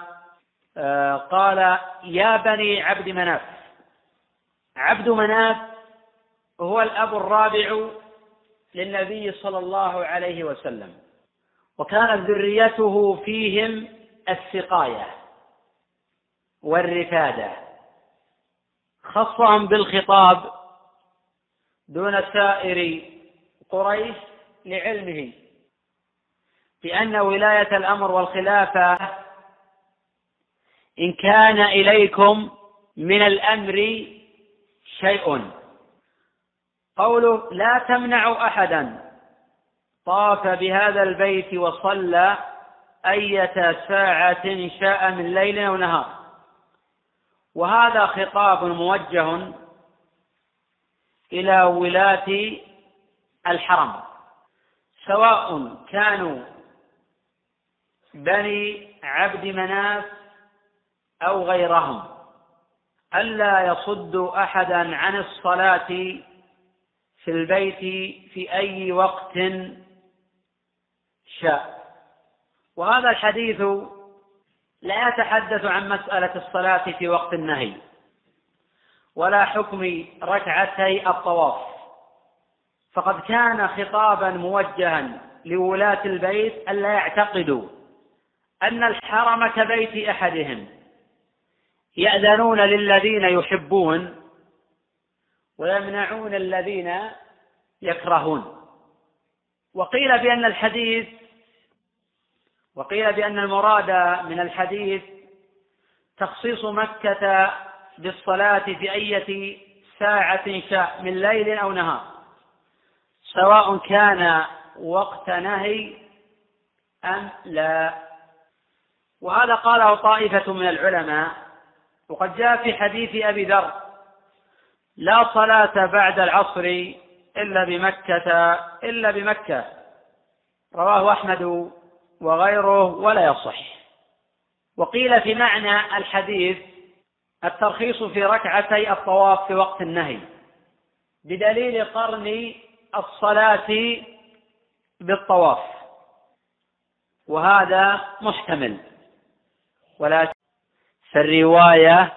آه، قال يا بني عبد مناف. عبد مناف هو الأب الرابع للنبي صلى الله عليه وسلم وكانت ذريته فيهم السقاية والرفادة خصهم بالخطاب دون سائر قريش لعلمه بأن ولاية الأمر والخلافة إن كان إليكم من الأمر شيء. قوله لا تمنع أحدا طاف بهذا البيت وصلى أية ساعة شاء من ليل أو نهار. وهذا خطاب موجه إلى ولاة الحرم. سواء كانوا بني عبد مناف أو غيرهم ألا يصدوا أحدا عن الصلاة في البيت في أي وقت شاء. وهذا الحديث لا يتحدث عن مسألة الصلاة في وقت النهي ولا حكم ركعتي الطواف. فقد كان خطابا موجها لولاة البيت ألا يعتقدوا أن الحرم كبيت أحدهم يأذنون للذين يحبون ويمنعون الذين يكرهون. وقيل بأن الحديث وقيل بأن المراد من الحديث تخصيص مكة بالصلاة في أية ساعة شاء من ليل أو نهار. سواء كان وقت نهي أم لا. وهذا قاله طائفة من العلماء وقد جاء في حديث أبي ذر لا صلاة بعد العصر إلا بمكة إلا بمكة. رواه أحمد وغيره ولا يصح. وقيل في معنى الحديث الترخيص في ركعتي الطواف في وقت النهي. بدليل قرن الصلاة بالطواف. وهذا محتمل. ولكن فالرواية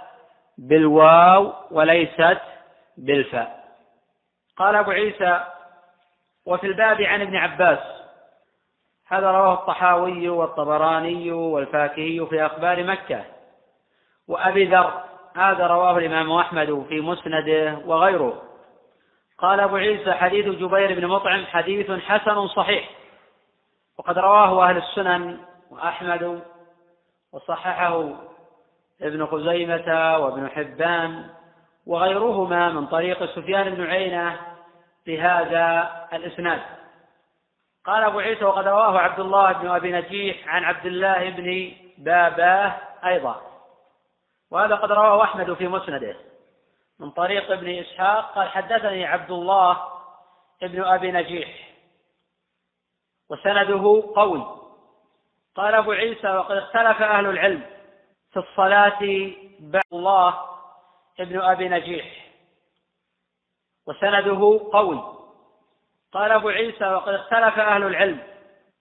بالواو وليست بالفاء. قال أبو عيسى وفي الباب عن ابن عباس. هذا رواه الطحاوي والطبراني والفاكهي في أخبار مكة. وأبي ذر هذا رواه الإمام أحمد في مسنده وغيره. قال أبو عيسى حديث جبير بن مطعم حديث حسن صحيح. وقد رواه أهل السنن وأحمد وصححه ابن خزيمة وابن حبان وغيرهما من طريق سفيان بن عينة بهذا الإسناد. قال أبو عيسى وقد رواه عبد الله بن أبي نجيح عن عبد الله بن باباه أيضا. وهذا قد رواه أحمد في مسنده. من طريق ابن إسحاق قال حدثني عبد الله ابن أبي نجيح وسنده قوي قال أبو عيسى وقد اختلف أهل العلم في الصلاة بعد الله ابن أبي نجيح وسنده قوي قال أبو عيسى وقد اختلف أهل العلم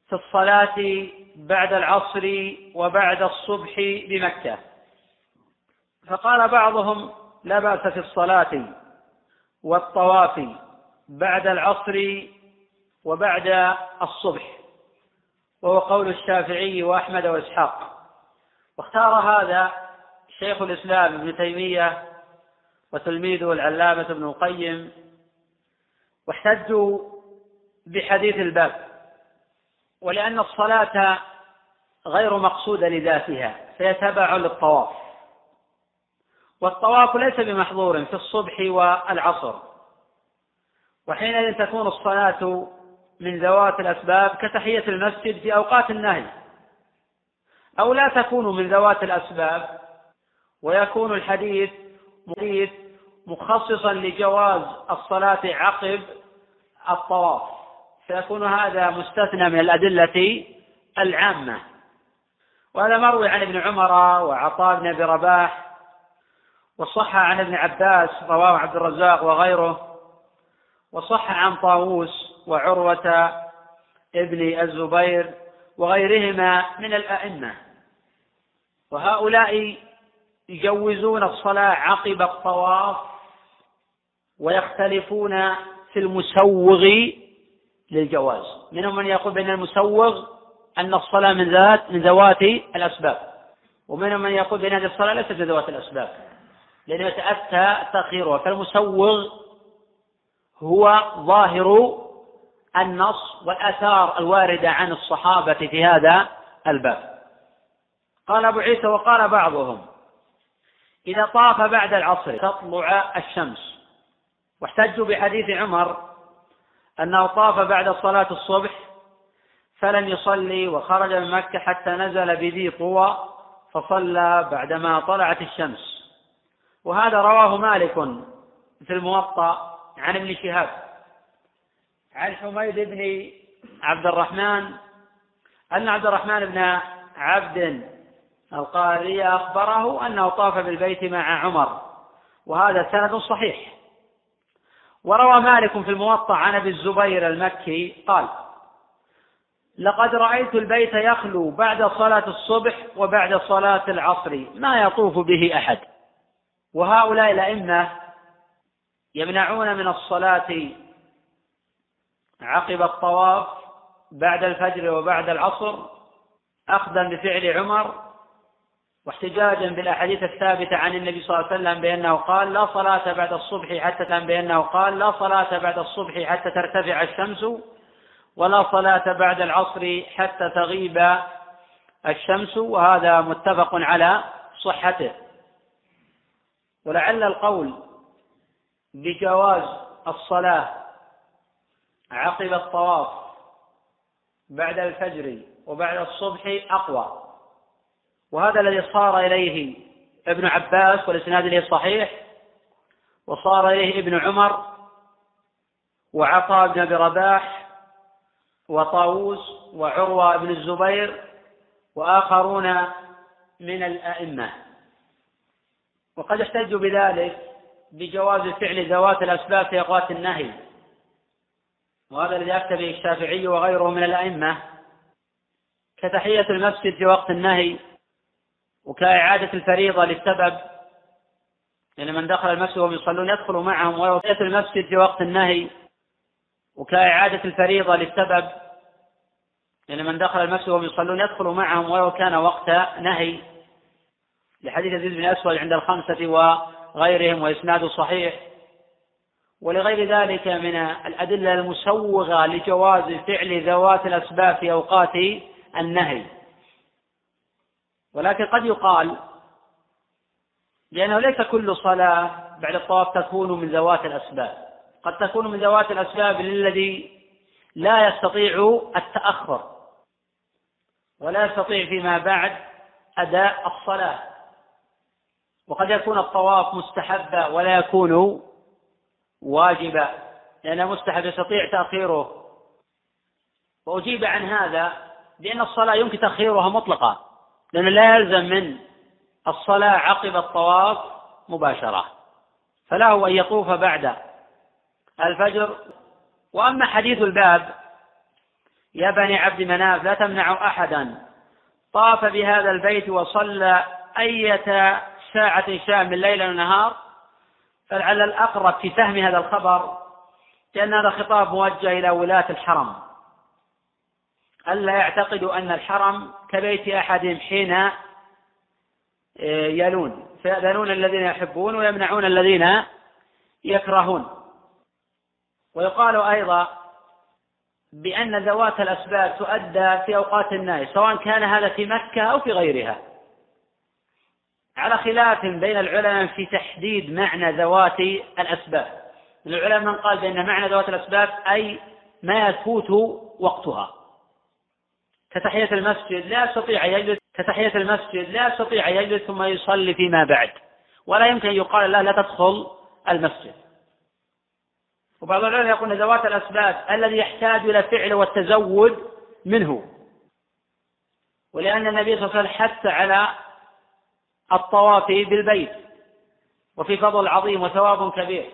في الصلاة بعد العصر وبعد الصبح بمكة فقال بعضهم لا بأس في الصلاة والطواف بعد العصر وبعد الصبح وهو قول الشافعي وأحمد وإسحاق. واختار هذا شيخ الإسلام ابن تيمية وتلميذه العلامة ابن القيم واحتجوا بحديث الباب ولأن الصلاة غير مقصودة لذاتها فيتبع للطواف. والطواف ليس بمحظور في الصبح والعصر. وحينئذ تكون الصلاة من ذوات الأسباب كتحية المسجد في أوقات النهي. أو لا تكون من ذوات الأسباب ويكون الحديث حديث مخصصا لجواز الصلاة عقب الطواف. فيكون هذا مستثنى من الأدلة العامة. وهذا مروي عن ابن عمر وعطاء بن أبي رباح وصح عن ابن عباس رواه عبد الرزاق وغيره وصح عن طاووس وعروة ابن الزبير وغيرهما من الأئمة. وهؤلاء يجوزون الصلاة عقب الطواف ويختلفون في المسوغ للجواز. منهم من يقول بأن المسوغ أن الصلاة من ذات من ذوات الأسباب ومنهم من يقول بأن هذه الصلاة ليست من ذوات الأسباب. لأنه يتأتى تأخيرها فالمسوغ هو ظاهر النص والآثار الواردة عن الصحابة في هذا الباب. قال أبو عيسى وقال بعضهم إذا طاف بعد العصر تطلع الشمس. واحتجوا بحديث عمر أنه طاف بعد صلاة الصبح فلم يصلي وخرج من مكة حتى نزل بذي طوى فصلى بعدما طلعت الشمس. وهذا رواه مالك في الموطأ عن ابن شهاب. عن حميد بن عبد الرحمن أن عبد الرحمن بن عبد القاري أخبره أنه طاف بالبيت مع عمر وهذا سند صحيح. وروى مالك في الموطأ عن أبي الزبير المكي قال لقد رأيت البيت يخلو بعد صلاة الصبح وبعد صلاة العصر ما يطوف به أحد. وهؤلاء الأئمة يمنعون من الصلاة عقب الطواف بعد الفجر وبعد العصر أخذا بفعل عمر واحتجاجا بالأحاديث الثابتة عن النبي صلى الله عليه وسلم بأنه قال لا صلاة بعد الصبح حتى بأنه قال لا صلاة بعد الصبح حتى ترتفع الشمس ولا صلاة بعد العصر حتى تغيب الشمس وهذا متفق على صحته. ولعل القول بجواز الصلاة عقب الطواف بعد الفجر وبعد الصبح أقوى. وهذا الذي صار إليه ابن عباس والإسناد إليه صحيح وصار إليه ابن عمر وعطاء بن أبي رباح وطاووس وعروة بن الزبير وآخرون من الأئمة. وقد احتجوا بذلك بجواز فعل ذوات الأسباب في أوقات النهي. وهذا الذي أفتى به الشافعي وغيره من الأئمة كتحية المسجد في وقت النهي وكإعادة الفريضة للسبب. يعني من دخل المسجد وهم يصلون يدخل معهم ويوصية المسجد في وقت النهي وكإعادة الفريضة للسبب. يعني من دخل المسجد وهم يصلون يدخل معهم ولو كان وقت نهي. لحديث يزيد بن أسود عند الخمسة وغيرهم وإسناده صحيح. ولغير ذلك من الأدلة المسوغة لجواز فعل ذوات الأسباب في أوقات النهي. ولكن قد يقال لأنه ليس كل صلاة بعد الطواف تكون من ذوات الأسباب. قد تكون من ذوات الأسباب للذي لا يستطيع التأخر. ولا يستطيع فيما بعد أداء الصلاة. وقد يكون الطواف مستحبا ولا يكون واجبا لأنه مستحب يستطيع تأخيره. وأجيب عن هذا بأن الصلاة يمكن تأخيرها مطلقا لأنه لا يلزم من الصلاة عقب الطواف مباشرة. فله أن يطوف بعد الفجر. وأما حديث الباب يا بني عبد مناف لا تمنعوا أحدا طاف بهذا البيت وصلى أية ساعة شاء من ليل ونهار فلعل الأقرب في فهم هذا الخبر لأن هذا خطاب موجه إلى ولاة الحرم. ألا يعتقدوا أن الحرم كبيت أحدهم حين آه، يلون فيأذنون الذين يحبون ويمنعون الذين يكرهون. ويقال أيضا بأن ذوات الأسباب تؤدى في أوقات النهي سواء كان هذا في مكة أو في غيرها. على خلاف بين العلماء في تحديد معنى ذوات الأسباب. العلماء من قال بأن معنى ذوات الأسباب أي ما يفوت وقتها. كتحية المسجد لا يستطيع أن يجلس كتحية المسجد لا يستطيع أن يجلس ثم يصلي فيما بعد. ولا يمكن أن يقال له لا تدخل المسجد. وبعض العلماء يقول ذوات الأسباب الذي يحتاج إلى فعل والتزود منه. ولأن النبي صلى الله عليه وسلم حث على الطواف بالبيت وفي فضل عظيم وثواب كبير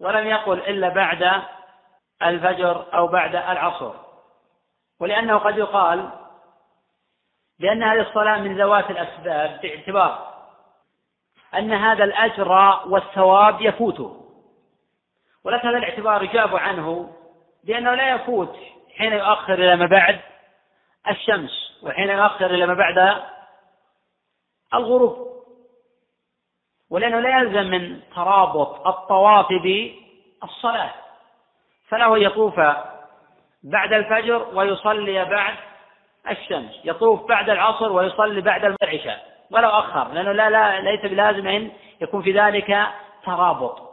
ولم يقل إلا بعد الفجر أو بعد العصر. ولأنه قد يقال بأن هذه الصلاة من ذوات الأسباب باعتبار أن هذا الأجر والثواب يفوته. ولكن هذا الاعتبار يجاب عنه بأنه لا يفوت حين يؤخر إلى ما بعد الشمس وحين يؤخر إلى ما بعد الغروب. ولأنه لا يلزم من ترابط الطواف بالصلاة. فله يطوف بعد الفجر ويصلي بعد الشمس. يطوف بعد العصر ويصلي بعد العشاء ولو أخر. لأنه لا, لا ليس بلازم أن يكون في ذلك ترابط.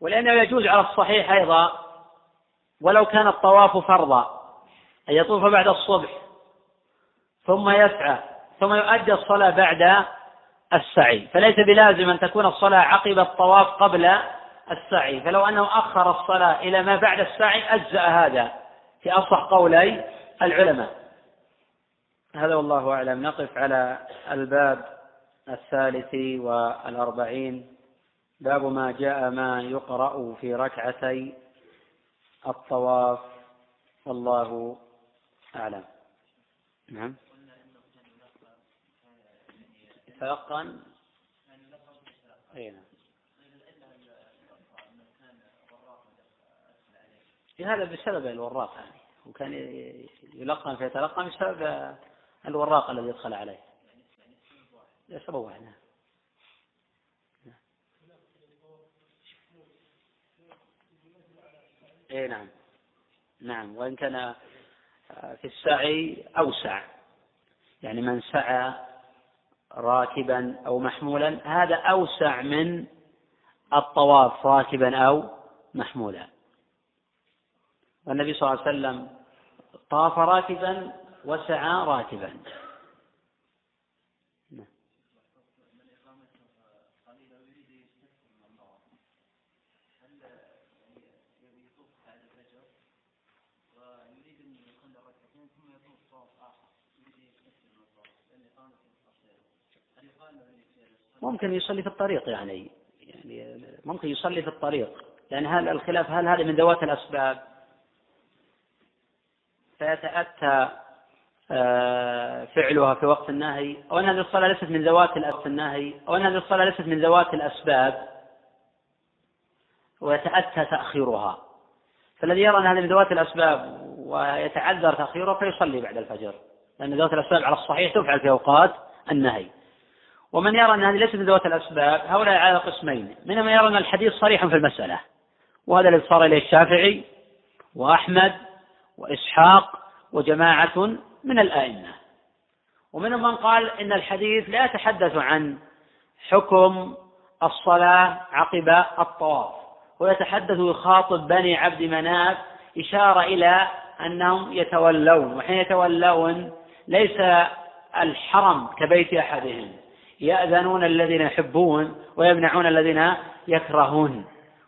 ولأنه يجوز على الصحيح أيضا ولو كان الطواف فرضا. أن يطوف بعد الصبح ثم يسعى ثم يؤدي الصلاة بعد السعي. فليس بلازم أن تكون الصلاة عقب الطواف قبل السعي. فلو أنه أخر الصلاة إلى ما بعد السعي أجزأ هذا. في أصح قولي العلماء. هذا والله أعلم. نقف على الباب الثالث والأربعين. باب ما جاء ما يقرأ في ركعتي الطواف. والله أعلم. نعم. يتيقن أي نعم هذا بسبب الوراق يعني. وكان يلقن فيتلقن بسبب الوراق الذي يدخل عليه. سبب واحد. نعم. اي نعم. نعم. وإن كان في السعي أوسع. يعني من سعى راكبا أو محمولا هذا أوسع من الطواف راكبا أو محمولا. والنبي صلى الله عليه وسلم طاف راكبا وسعى راكبا. ممكن يصلي في الطريق يعني يعني ممكن يصلي في الطريق لأن هل الخلاف هل هذه من ذوات الأسباب؟ فيتأتى آه، فعلها في وقت النهي أو أن هذه الصلاة ليست من ذوات النهي أو أن هذه الصلاة ليست من ذوات الأسباب ويتأتى تأخيرها. فالذي يرى أن هذه من ذوات الأسباب ويتعذر تأخيرها فيصلي بعد الفجر لأن ذوات الأسباب على الصحيح تفعل في أوقات النهي. ومن يرى أن هذه ليست من ذوات الأسباب هؤلاء على قسمين. منهم من يرى أن الحديث صريح في المسألة. وهذا الذي صار إليه الشافعي وأحمد وإسحاق وجماعة من الآئمة. ومنهم من قال إن الحديث لا يتحدث عن حكم الصلاة عقب الطواف ويتحدث يخاطب بني عبد مناف إشارة إلى أنهم يتولون. وحين يتولون ليس الحرم كبيت أحدهم. يأذنون الذين يحبون ويمنعون الذين يكرهون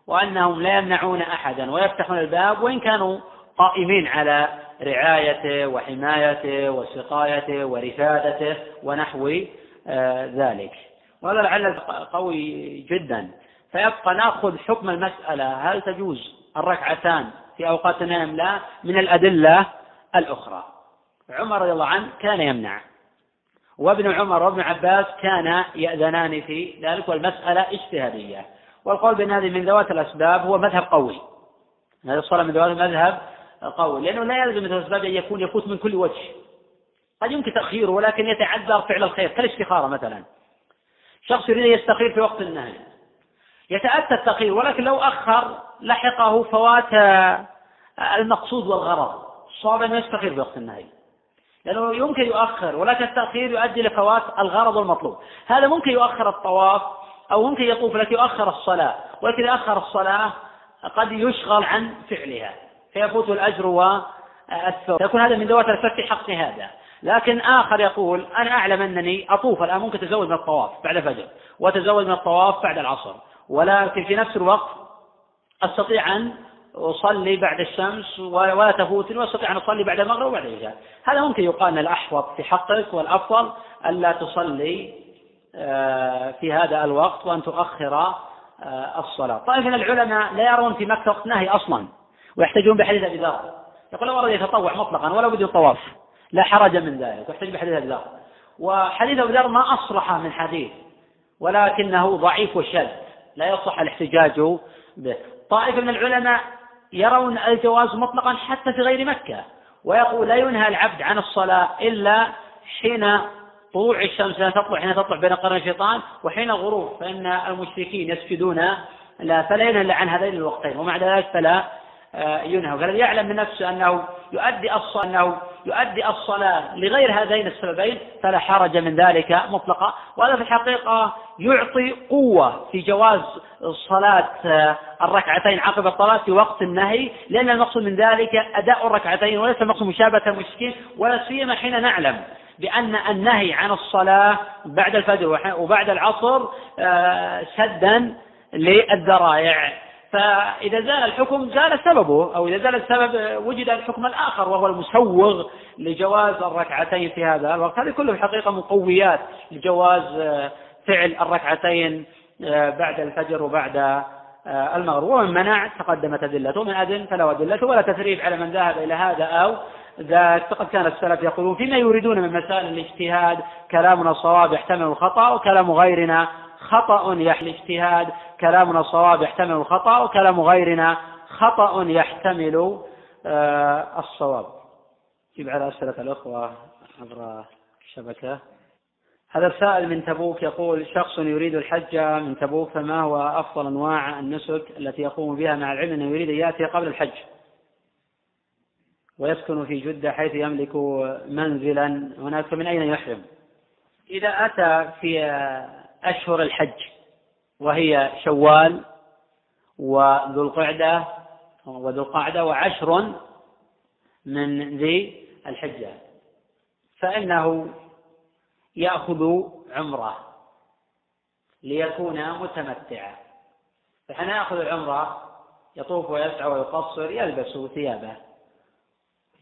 وأنهم لا يمنعون أحدا ويفتحون الباب وإن كانوا قائمين على رعايته وحمايته وسقايته ورفادته ونحو آه، ذلك. وهذا لعل قوي جدا. فيبقى نأخذ حكم المسألة. هل تجوز الركعتان في أوقات النوم لا. من الأدلة الأخرى. عمر رضي الله عنه كان يمنع. وابن عمر وابن عباس كان يأذنان في ذلك والمسألة اجتهادية. والقول بأن هذه من ذوات الأسباب هو مذهب قوي. هذه الصلاة من ذوات المذهب قوي لأنه لا يلزم من الأسباب أن يكون يفوت من كل وجه. قد يمكن تأخيره ولكن يتعذر فعل الخير كالاستخارة مثلا. شخص يريد أن يستخير في وقت النهي. يتأتى التأخير ولكن لو أخر لحقه فوات المقصود والغرض. صعب أن يستخير في وقت النهي. لأنه يمكن يؤخر ولكن التأخير يؤدي لفوات الغرض المطلوب. هذا ممكن يؤخر الطواف أو ممكن يطوف لكن يؤخر الصلاة. ولكن أخر الصلاة قد يشغل عن فعلها فيفوت الأجر والثواب يكون هذا من ذوات الفك في حق هذا. لكن آخر يقول أنا أعلم أنني أطوف الآن ممكن أتزود من الطواف بعد الفجر وأتزود من الطواف بعد العصر. ولكن في نفس الوقت أستطيع أن أصلي بعد الشمس ولا تفوتني وأستطيع أن أصلي بعد المغرب وبعد العشاء. هذا ممكن يقال أن الأحوط في حقك والأفضل ألا تصلي آه، في هذا الوقت وأن تؤخر آه، الصلاة. طائفة من العلماء لا يرون في مكة وقت نهي أصلا ويحتجون بحديث أبي ذر. يقول لو أراد يتطوع مطلقا ولو بدون طواف لا حرج من ذلك ويحتج بحديث أبي ذر. وحديث أبي ذر ما أصلح من حديث ولكنه ضعيف وشاذ لا يصح الاحتجاج به. طائفة من العلماء يرون الجواز مطلقا حتى في غير مكة. ويقول لا ينهى العبد عن الصلاة إلا حين طلوع الشمس لا تطلع حين تطلع بين قرن الشيطان وحين الغروب. فإن المشركين يسجدون لا فلا ينهى إلا عن هذين الوقتين. ومع ذلك فلا آه، ينهى. فالذي يعلم من نفسه أنه يؤدي الصلاة أنه يؤدي الصلاة لغير هذين السببين فلا حرج من ذلك مطلقا. وهذا في الحقيقة يعطي قوة في جواز صلاة آه، الركعتين عقب الصلاة في وقت النهي لأن المقصود من ذلك أداء الركعتين وليس المقصود مشابهة المشركين ولا سيما حين نعلم بأن النهي عن الصلاة بعد الفجر وبعد العصر آه، سدا للذرائع. فإذا زال الحكم زال سببه أو إذا زال السبب وجد الحكم الآخر وهو المسوغ لجواز الركعتين في هذا الوقت. هذه كله في الحقيقة مقويات لجواز آه، فعل الركعتين آه، بعد الفجر وبعد آه، المغرب. ومن منع تقدمت أدلته. من أذن فله أدلته ولا تثريب على من ذهب إلى هذا أو ذاك. فقد كان السلف يقولون فيما يريدون من مسائل الاجتهاد كلامنا صواب يحتمل الخطأ وكلام غيرنا خطأ الاجتهاد كلامنا صواب يحتمل الخطأ وكلام غيرنا خطأ يحتمل آه، الصواب. جيب على أسئلة الأخوة عبر الشبكة. هذا السائل من تبوك يقول شخص يريد الحج من تبوك فما هو أفضل أنواع النسك التي يقوم بها مع العلم أنه يريد أن يأتي قبل الحج؟ ويسكن في جدة حيث يملك منزلا. هناك من أين يحرم؟ إذا أتى في أشهر الحج وهي شوال وذو القعدة وذو القعدة وعشر من ذي الحجة. فإنه يأخذ عمرة ليكون متمتعا. فحين يأخذ العمرة يطوف ويسعى ويقصر يلبس ثيابه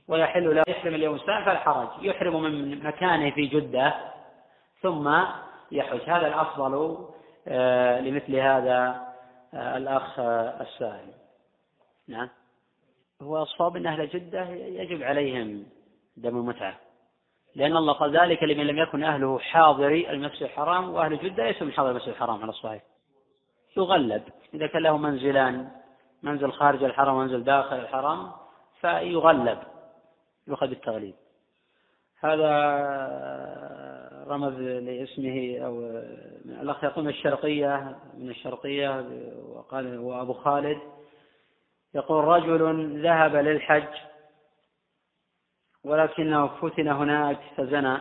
ويحل له يحرم اليوم السابع فلا حرج يحرم من مكانه في جدة ثم يحج. هذا الأفضل آه، لمثل هذا آه، الأخ آه، السائل. نعم. هو الصواب أن أهل جدة يجب عليهم دم المتعة. لأن الله قال ذلك لمن لم يكن أهله حاضري المسجد الحرام وأهل جدة ليسوا من حاضر المسجد الحرام على الصحيح. يغلب. إذا كان له منزلان منزل خارج الحرم ومنزل داخل الحرم فيغلب يؤخذ بالتغليب. هذا رمز لاسمه أو الأخ يقول من الشرقية من الشرقية وقال وأبو خالد. يقول رجل ذهب للحج ولكنه فتن هناك فزنى.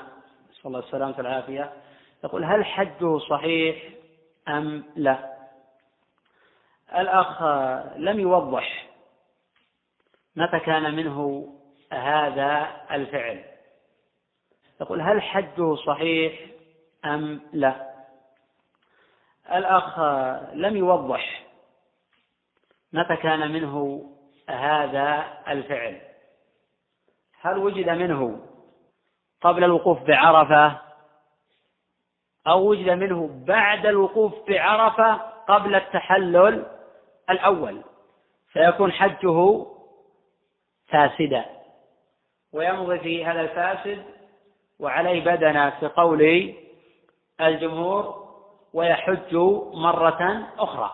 نسأل الله السلامة والعافية. يقول هل حجه صحيح أم لا؟ الأخ لم يوضح متى كان منه هذا الفعل. يقول هل حجه صحيح أم لا؟ الأخ لم يوضح متى كان منه هذا الفعل. هل وجد منه قبل الوقوف بعرفة؟ أو وجد منه بعد الوقوف بعرفة قبل التحلل الأول؟ فيكون حجه فاسدا. ويمضي في هذا الفاسد وعليه بدنة في قول الجمهور ويحج مرة أخرى.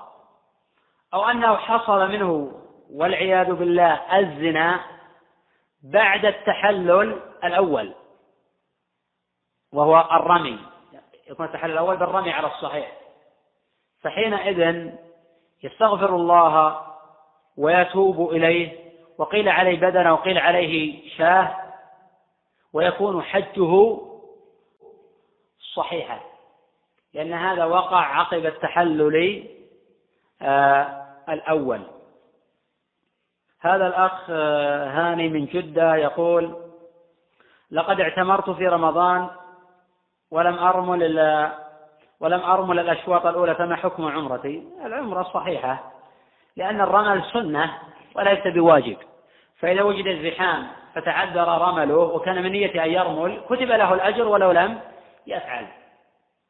أو أنه حصل منه والعياذ بالله الزنا بعد التحلل الأول وهو الرمي. يكون التحلل الأول بالرمي على الصحيح. فحينئذ يستغفر الله ويتوب إليه وقيل عليه بدنه وقيل عليه شاه ويكون حجه صحيحا. لأن هذا وقع عقب التحلل آه الأول. هذا الأخ آه، هاني من جدة يقول لقد اعتمرت في رمضان ولم أرمل ولم أرمل الأشواط الأولى فما حكم عمرتي؟ العمرة صحيحة لأن الرمل سنة وليس بواجب. فإذا وجد الزحام فتعذر رمله وكان من نية أن يرمل كتب له الأجر ولو لم يفعل.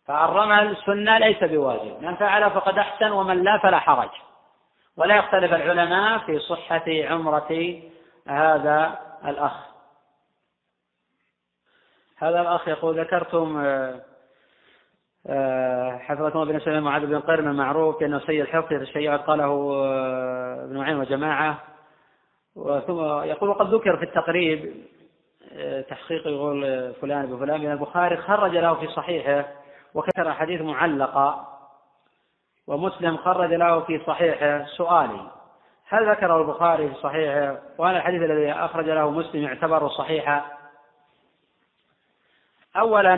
فالرمل سنة ليس بواجب من فعل فقد أحسن ومن لا فلا حرج. ولا يختلف العلماء في صحة عمرة هذا الأخ. هذا الأخ يقول ذكرتم آه، آه، حفظكم الله بن سليمان معاذ بن قرن المعروف بأنه سيء الحفظ الشيء قاله آه، ابن معين وجماعة. ثم يقول وقد ذكر في التقريب تحقيق يقول فلان بفلان من البخاري خرج له في صحيحه وكثر حديث معلقة ومسلم خرج له في صحيحه سؤالي هل ذكره البخاري في صحيحه؟ وهل الحديث الذي أخرج له مسلم يعتبر صحيحا. أولا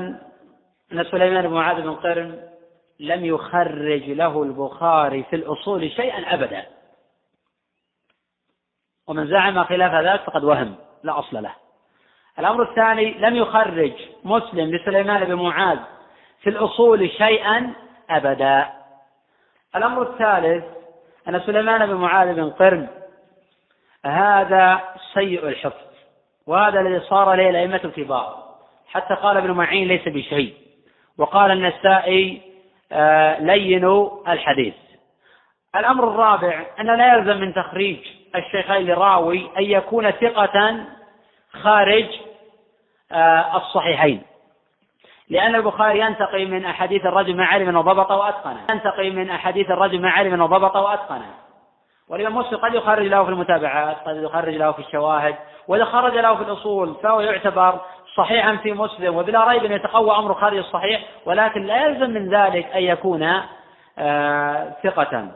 أن سليمان بن معاذ بن قرن لم يخرج له البخاري في الأصول شيئا أبدا. ومن زعم خلاف ذلك فقد وهم لا أصل له. الأمر الثاني لم يخرج مسلم لسليمان بن معاذ في الأصول شيئا أبدا. الأمر الثالث أن سليمان بن معاذ بن قرن هذا سيء الحفظ وهذا الذي صار له الأئمة الكبار. حتى قال ابن معين ليس بشيء وقال النسائي آه، لين الحديث. الأمر الرابع أنه لا يلزم من تخريج الشيخين لراوي أن يكون ثقة خارج آه، الصحيحين. لأن البخاري ينتقي من أحاديث الرجل ما علم وضبط وأتقنه. ينتقي من أحاديث الرجل ما علم وضبط وأتقنه. والإمام مسلم قد يخرج له في المتابعات قد يخرج له في الشواهد وإذا خرج له في الأصول فهو يعتبر صحيحا في مسلم وبلا ريب أن يتقوى أمره خارج الصحيح ولكن لا يلزم من ذلك أن يكون آه ثقة.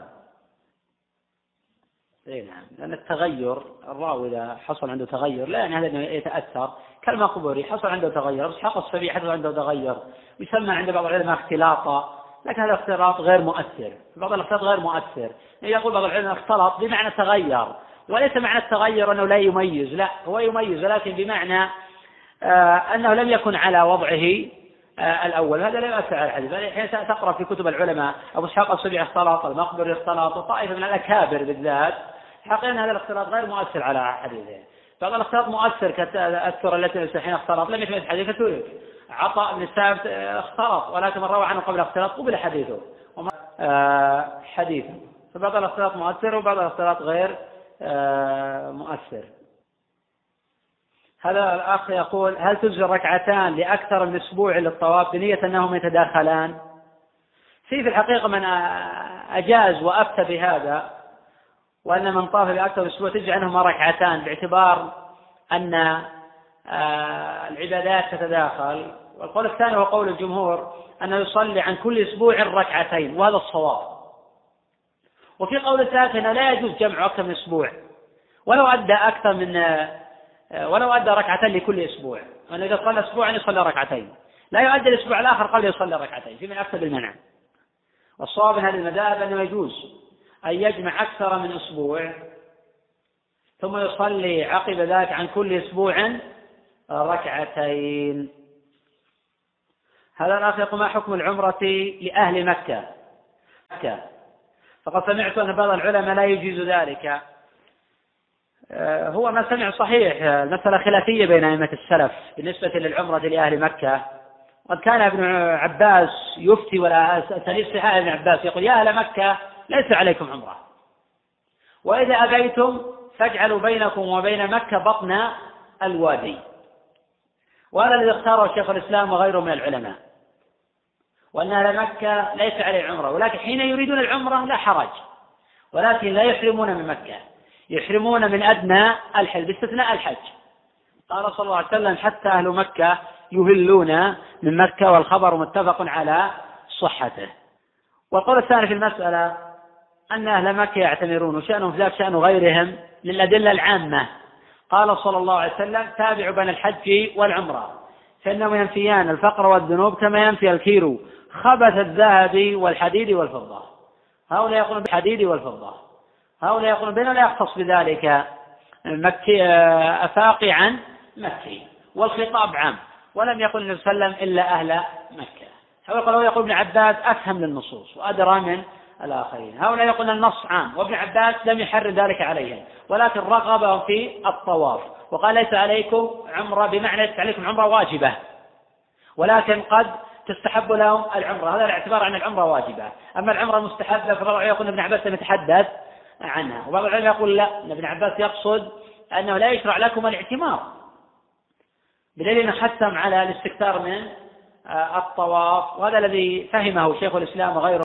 إي نعم. لأن التغير الراوي إذا حصل عنده تغير لا يعني هذا أنه يتأثر. كالمقبوري حصل عنده تغير إسحاق السبيع حصل عنده تغير. يسمى عند بعض العلماء اختلاطا لكن هذا الاختلاط غير مؤثر. بعض الاختلاط غير مؤثر. يقول بعض العلماء اختلط بمعنى تغير وليس معنى التغير أنه لا يميز. لا هو يميز ولكن بمعنى آه أنه لم يكن على وضعه آه الأول. هذا لا يؤثر على الحديث. حين تقرأ في كتب العلماء أبو إسحاق السبيع اختلط المقبري اختلط وطائفة من الأكابر بالذات حقيقة هذا الاختلاط غير مؤثر على حديثه. بعض الاختلاط مؤثر كالتأثر التي حين اختلط لم يثبت حديث فترك عطاء بن الثابت اختلط ولكن من روى عنه قبل الاختلاط قبل حديثه. آه حديثه فبعض الاختلاط مؤثر وبعض الاختلاط غير آه مؤثر. هذا الأخ يقول هل تجزي الركعتان لأكثر من أسبوع للطواف بنية أنهم يتداخلان؟ في في الحقيقة من أجاز وأفتى بهذا وأن من طاف بأكثر من أسبوع تجزي عنهما ركعتان باعتبار أن آه، العبادات تتداخل. والقول الثاني هو قول الجمهور أنه يصلي عن كل أسبوع ركعتين وهذا الصواب. وفي قول ثالث أنه لا يجوز جمع أكثر من أسبوع. ولو أدى أكثر من آه، ولو أدى ركعتين لكل أسبوع. أنه إذا صلى أسبوعا يصلي ركعتين. لا يؤدي الأسبوع الآخر قبل يصلي ركعتين في من أكثر بالمنع. والصواب من هذه المذاهب أنه يجوز. أن يجمع أكثر من أسبوع ثم يصلي عقب ذلك عن كل أسبوع ركعتين. هذا الأخ يقول ما حكم العمرة لأهل مكة؟ مكة. فقد سمعت أن بعض العلماء لا يجيز ذلك. آه، هو ما سمع صحيح. المسألة خلافية بين أئمة السلف بالنسبة للعمرة لأهل مكة. قد كان ابن عباس يفتي ولا صحاح ابن عباس يقول يا أهل مكة ليس عليكم عمرة. وإذا أبيتم فاجعلوا بينكم وبين مكة بطن الوادي. وهذا الذي اختاره شيخ الإسلام وغيره من العلماء. وأن أهل مكة ليس عليه عمرة ولكن حين يريدون العمرة لا حرج. ولكن لا يحرمون من مكة يحرمون من أدنى الحج باستثناء الحج. قال صلى الله عليه وسلم حتى أهل مكة يهلون من مكة والخبر متفق على صحته. والقول الثاني في المسألة أن أهل مكة يعتمرون وشأنهم ذلك شأن غيرهم للأدلة العامة. قال صلى الله عليه وسلم تابعوا بين الحج والعمرة. فإنهم ينفيان الفقر والذنوب كما ينفي الكيرو خبث الذهب والحديد والفضة. هؤلاء يقولون بالحديد والفضة. هؤلاء يقولون بين لا يختص بذلك. مكي أفاقي عن مكي. والخطاب عام. ولم يقل النبي صلى الله عليه وسلم إلا أهل مكة. هؤلاء يقول ابن عباس أفهم للنصوص وأدرى من الآخرين. هؤلاء يقولون النص عام وابن عباس لم يحرر ذلك عليهم ولكن رغبهم في الطواف. وقال ليس عليكم عمرة بمعنى ليس عليكم عمرة واجبة ولكن قد تستحب لهم العمرة. هذا الاعتبار عن العمرة واجبة. أما العمرة مستحبة فبعض العلماء يقول ابن عباس لم يتحدث عنها وبعض العلماء يقول لا إن ابن عباس يقصد أنه لا يشرع لكم الاعتمار بدليل أنه حثم على الاستكثار من الطواف. وهذا الذي فهمه شيخ الإسلام وغيره.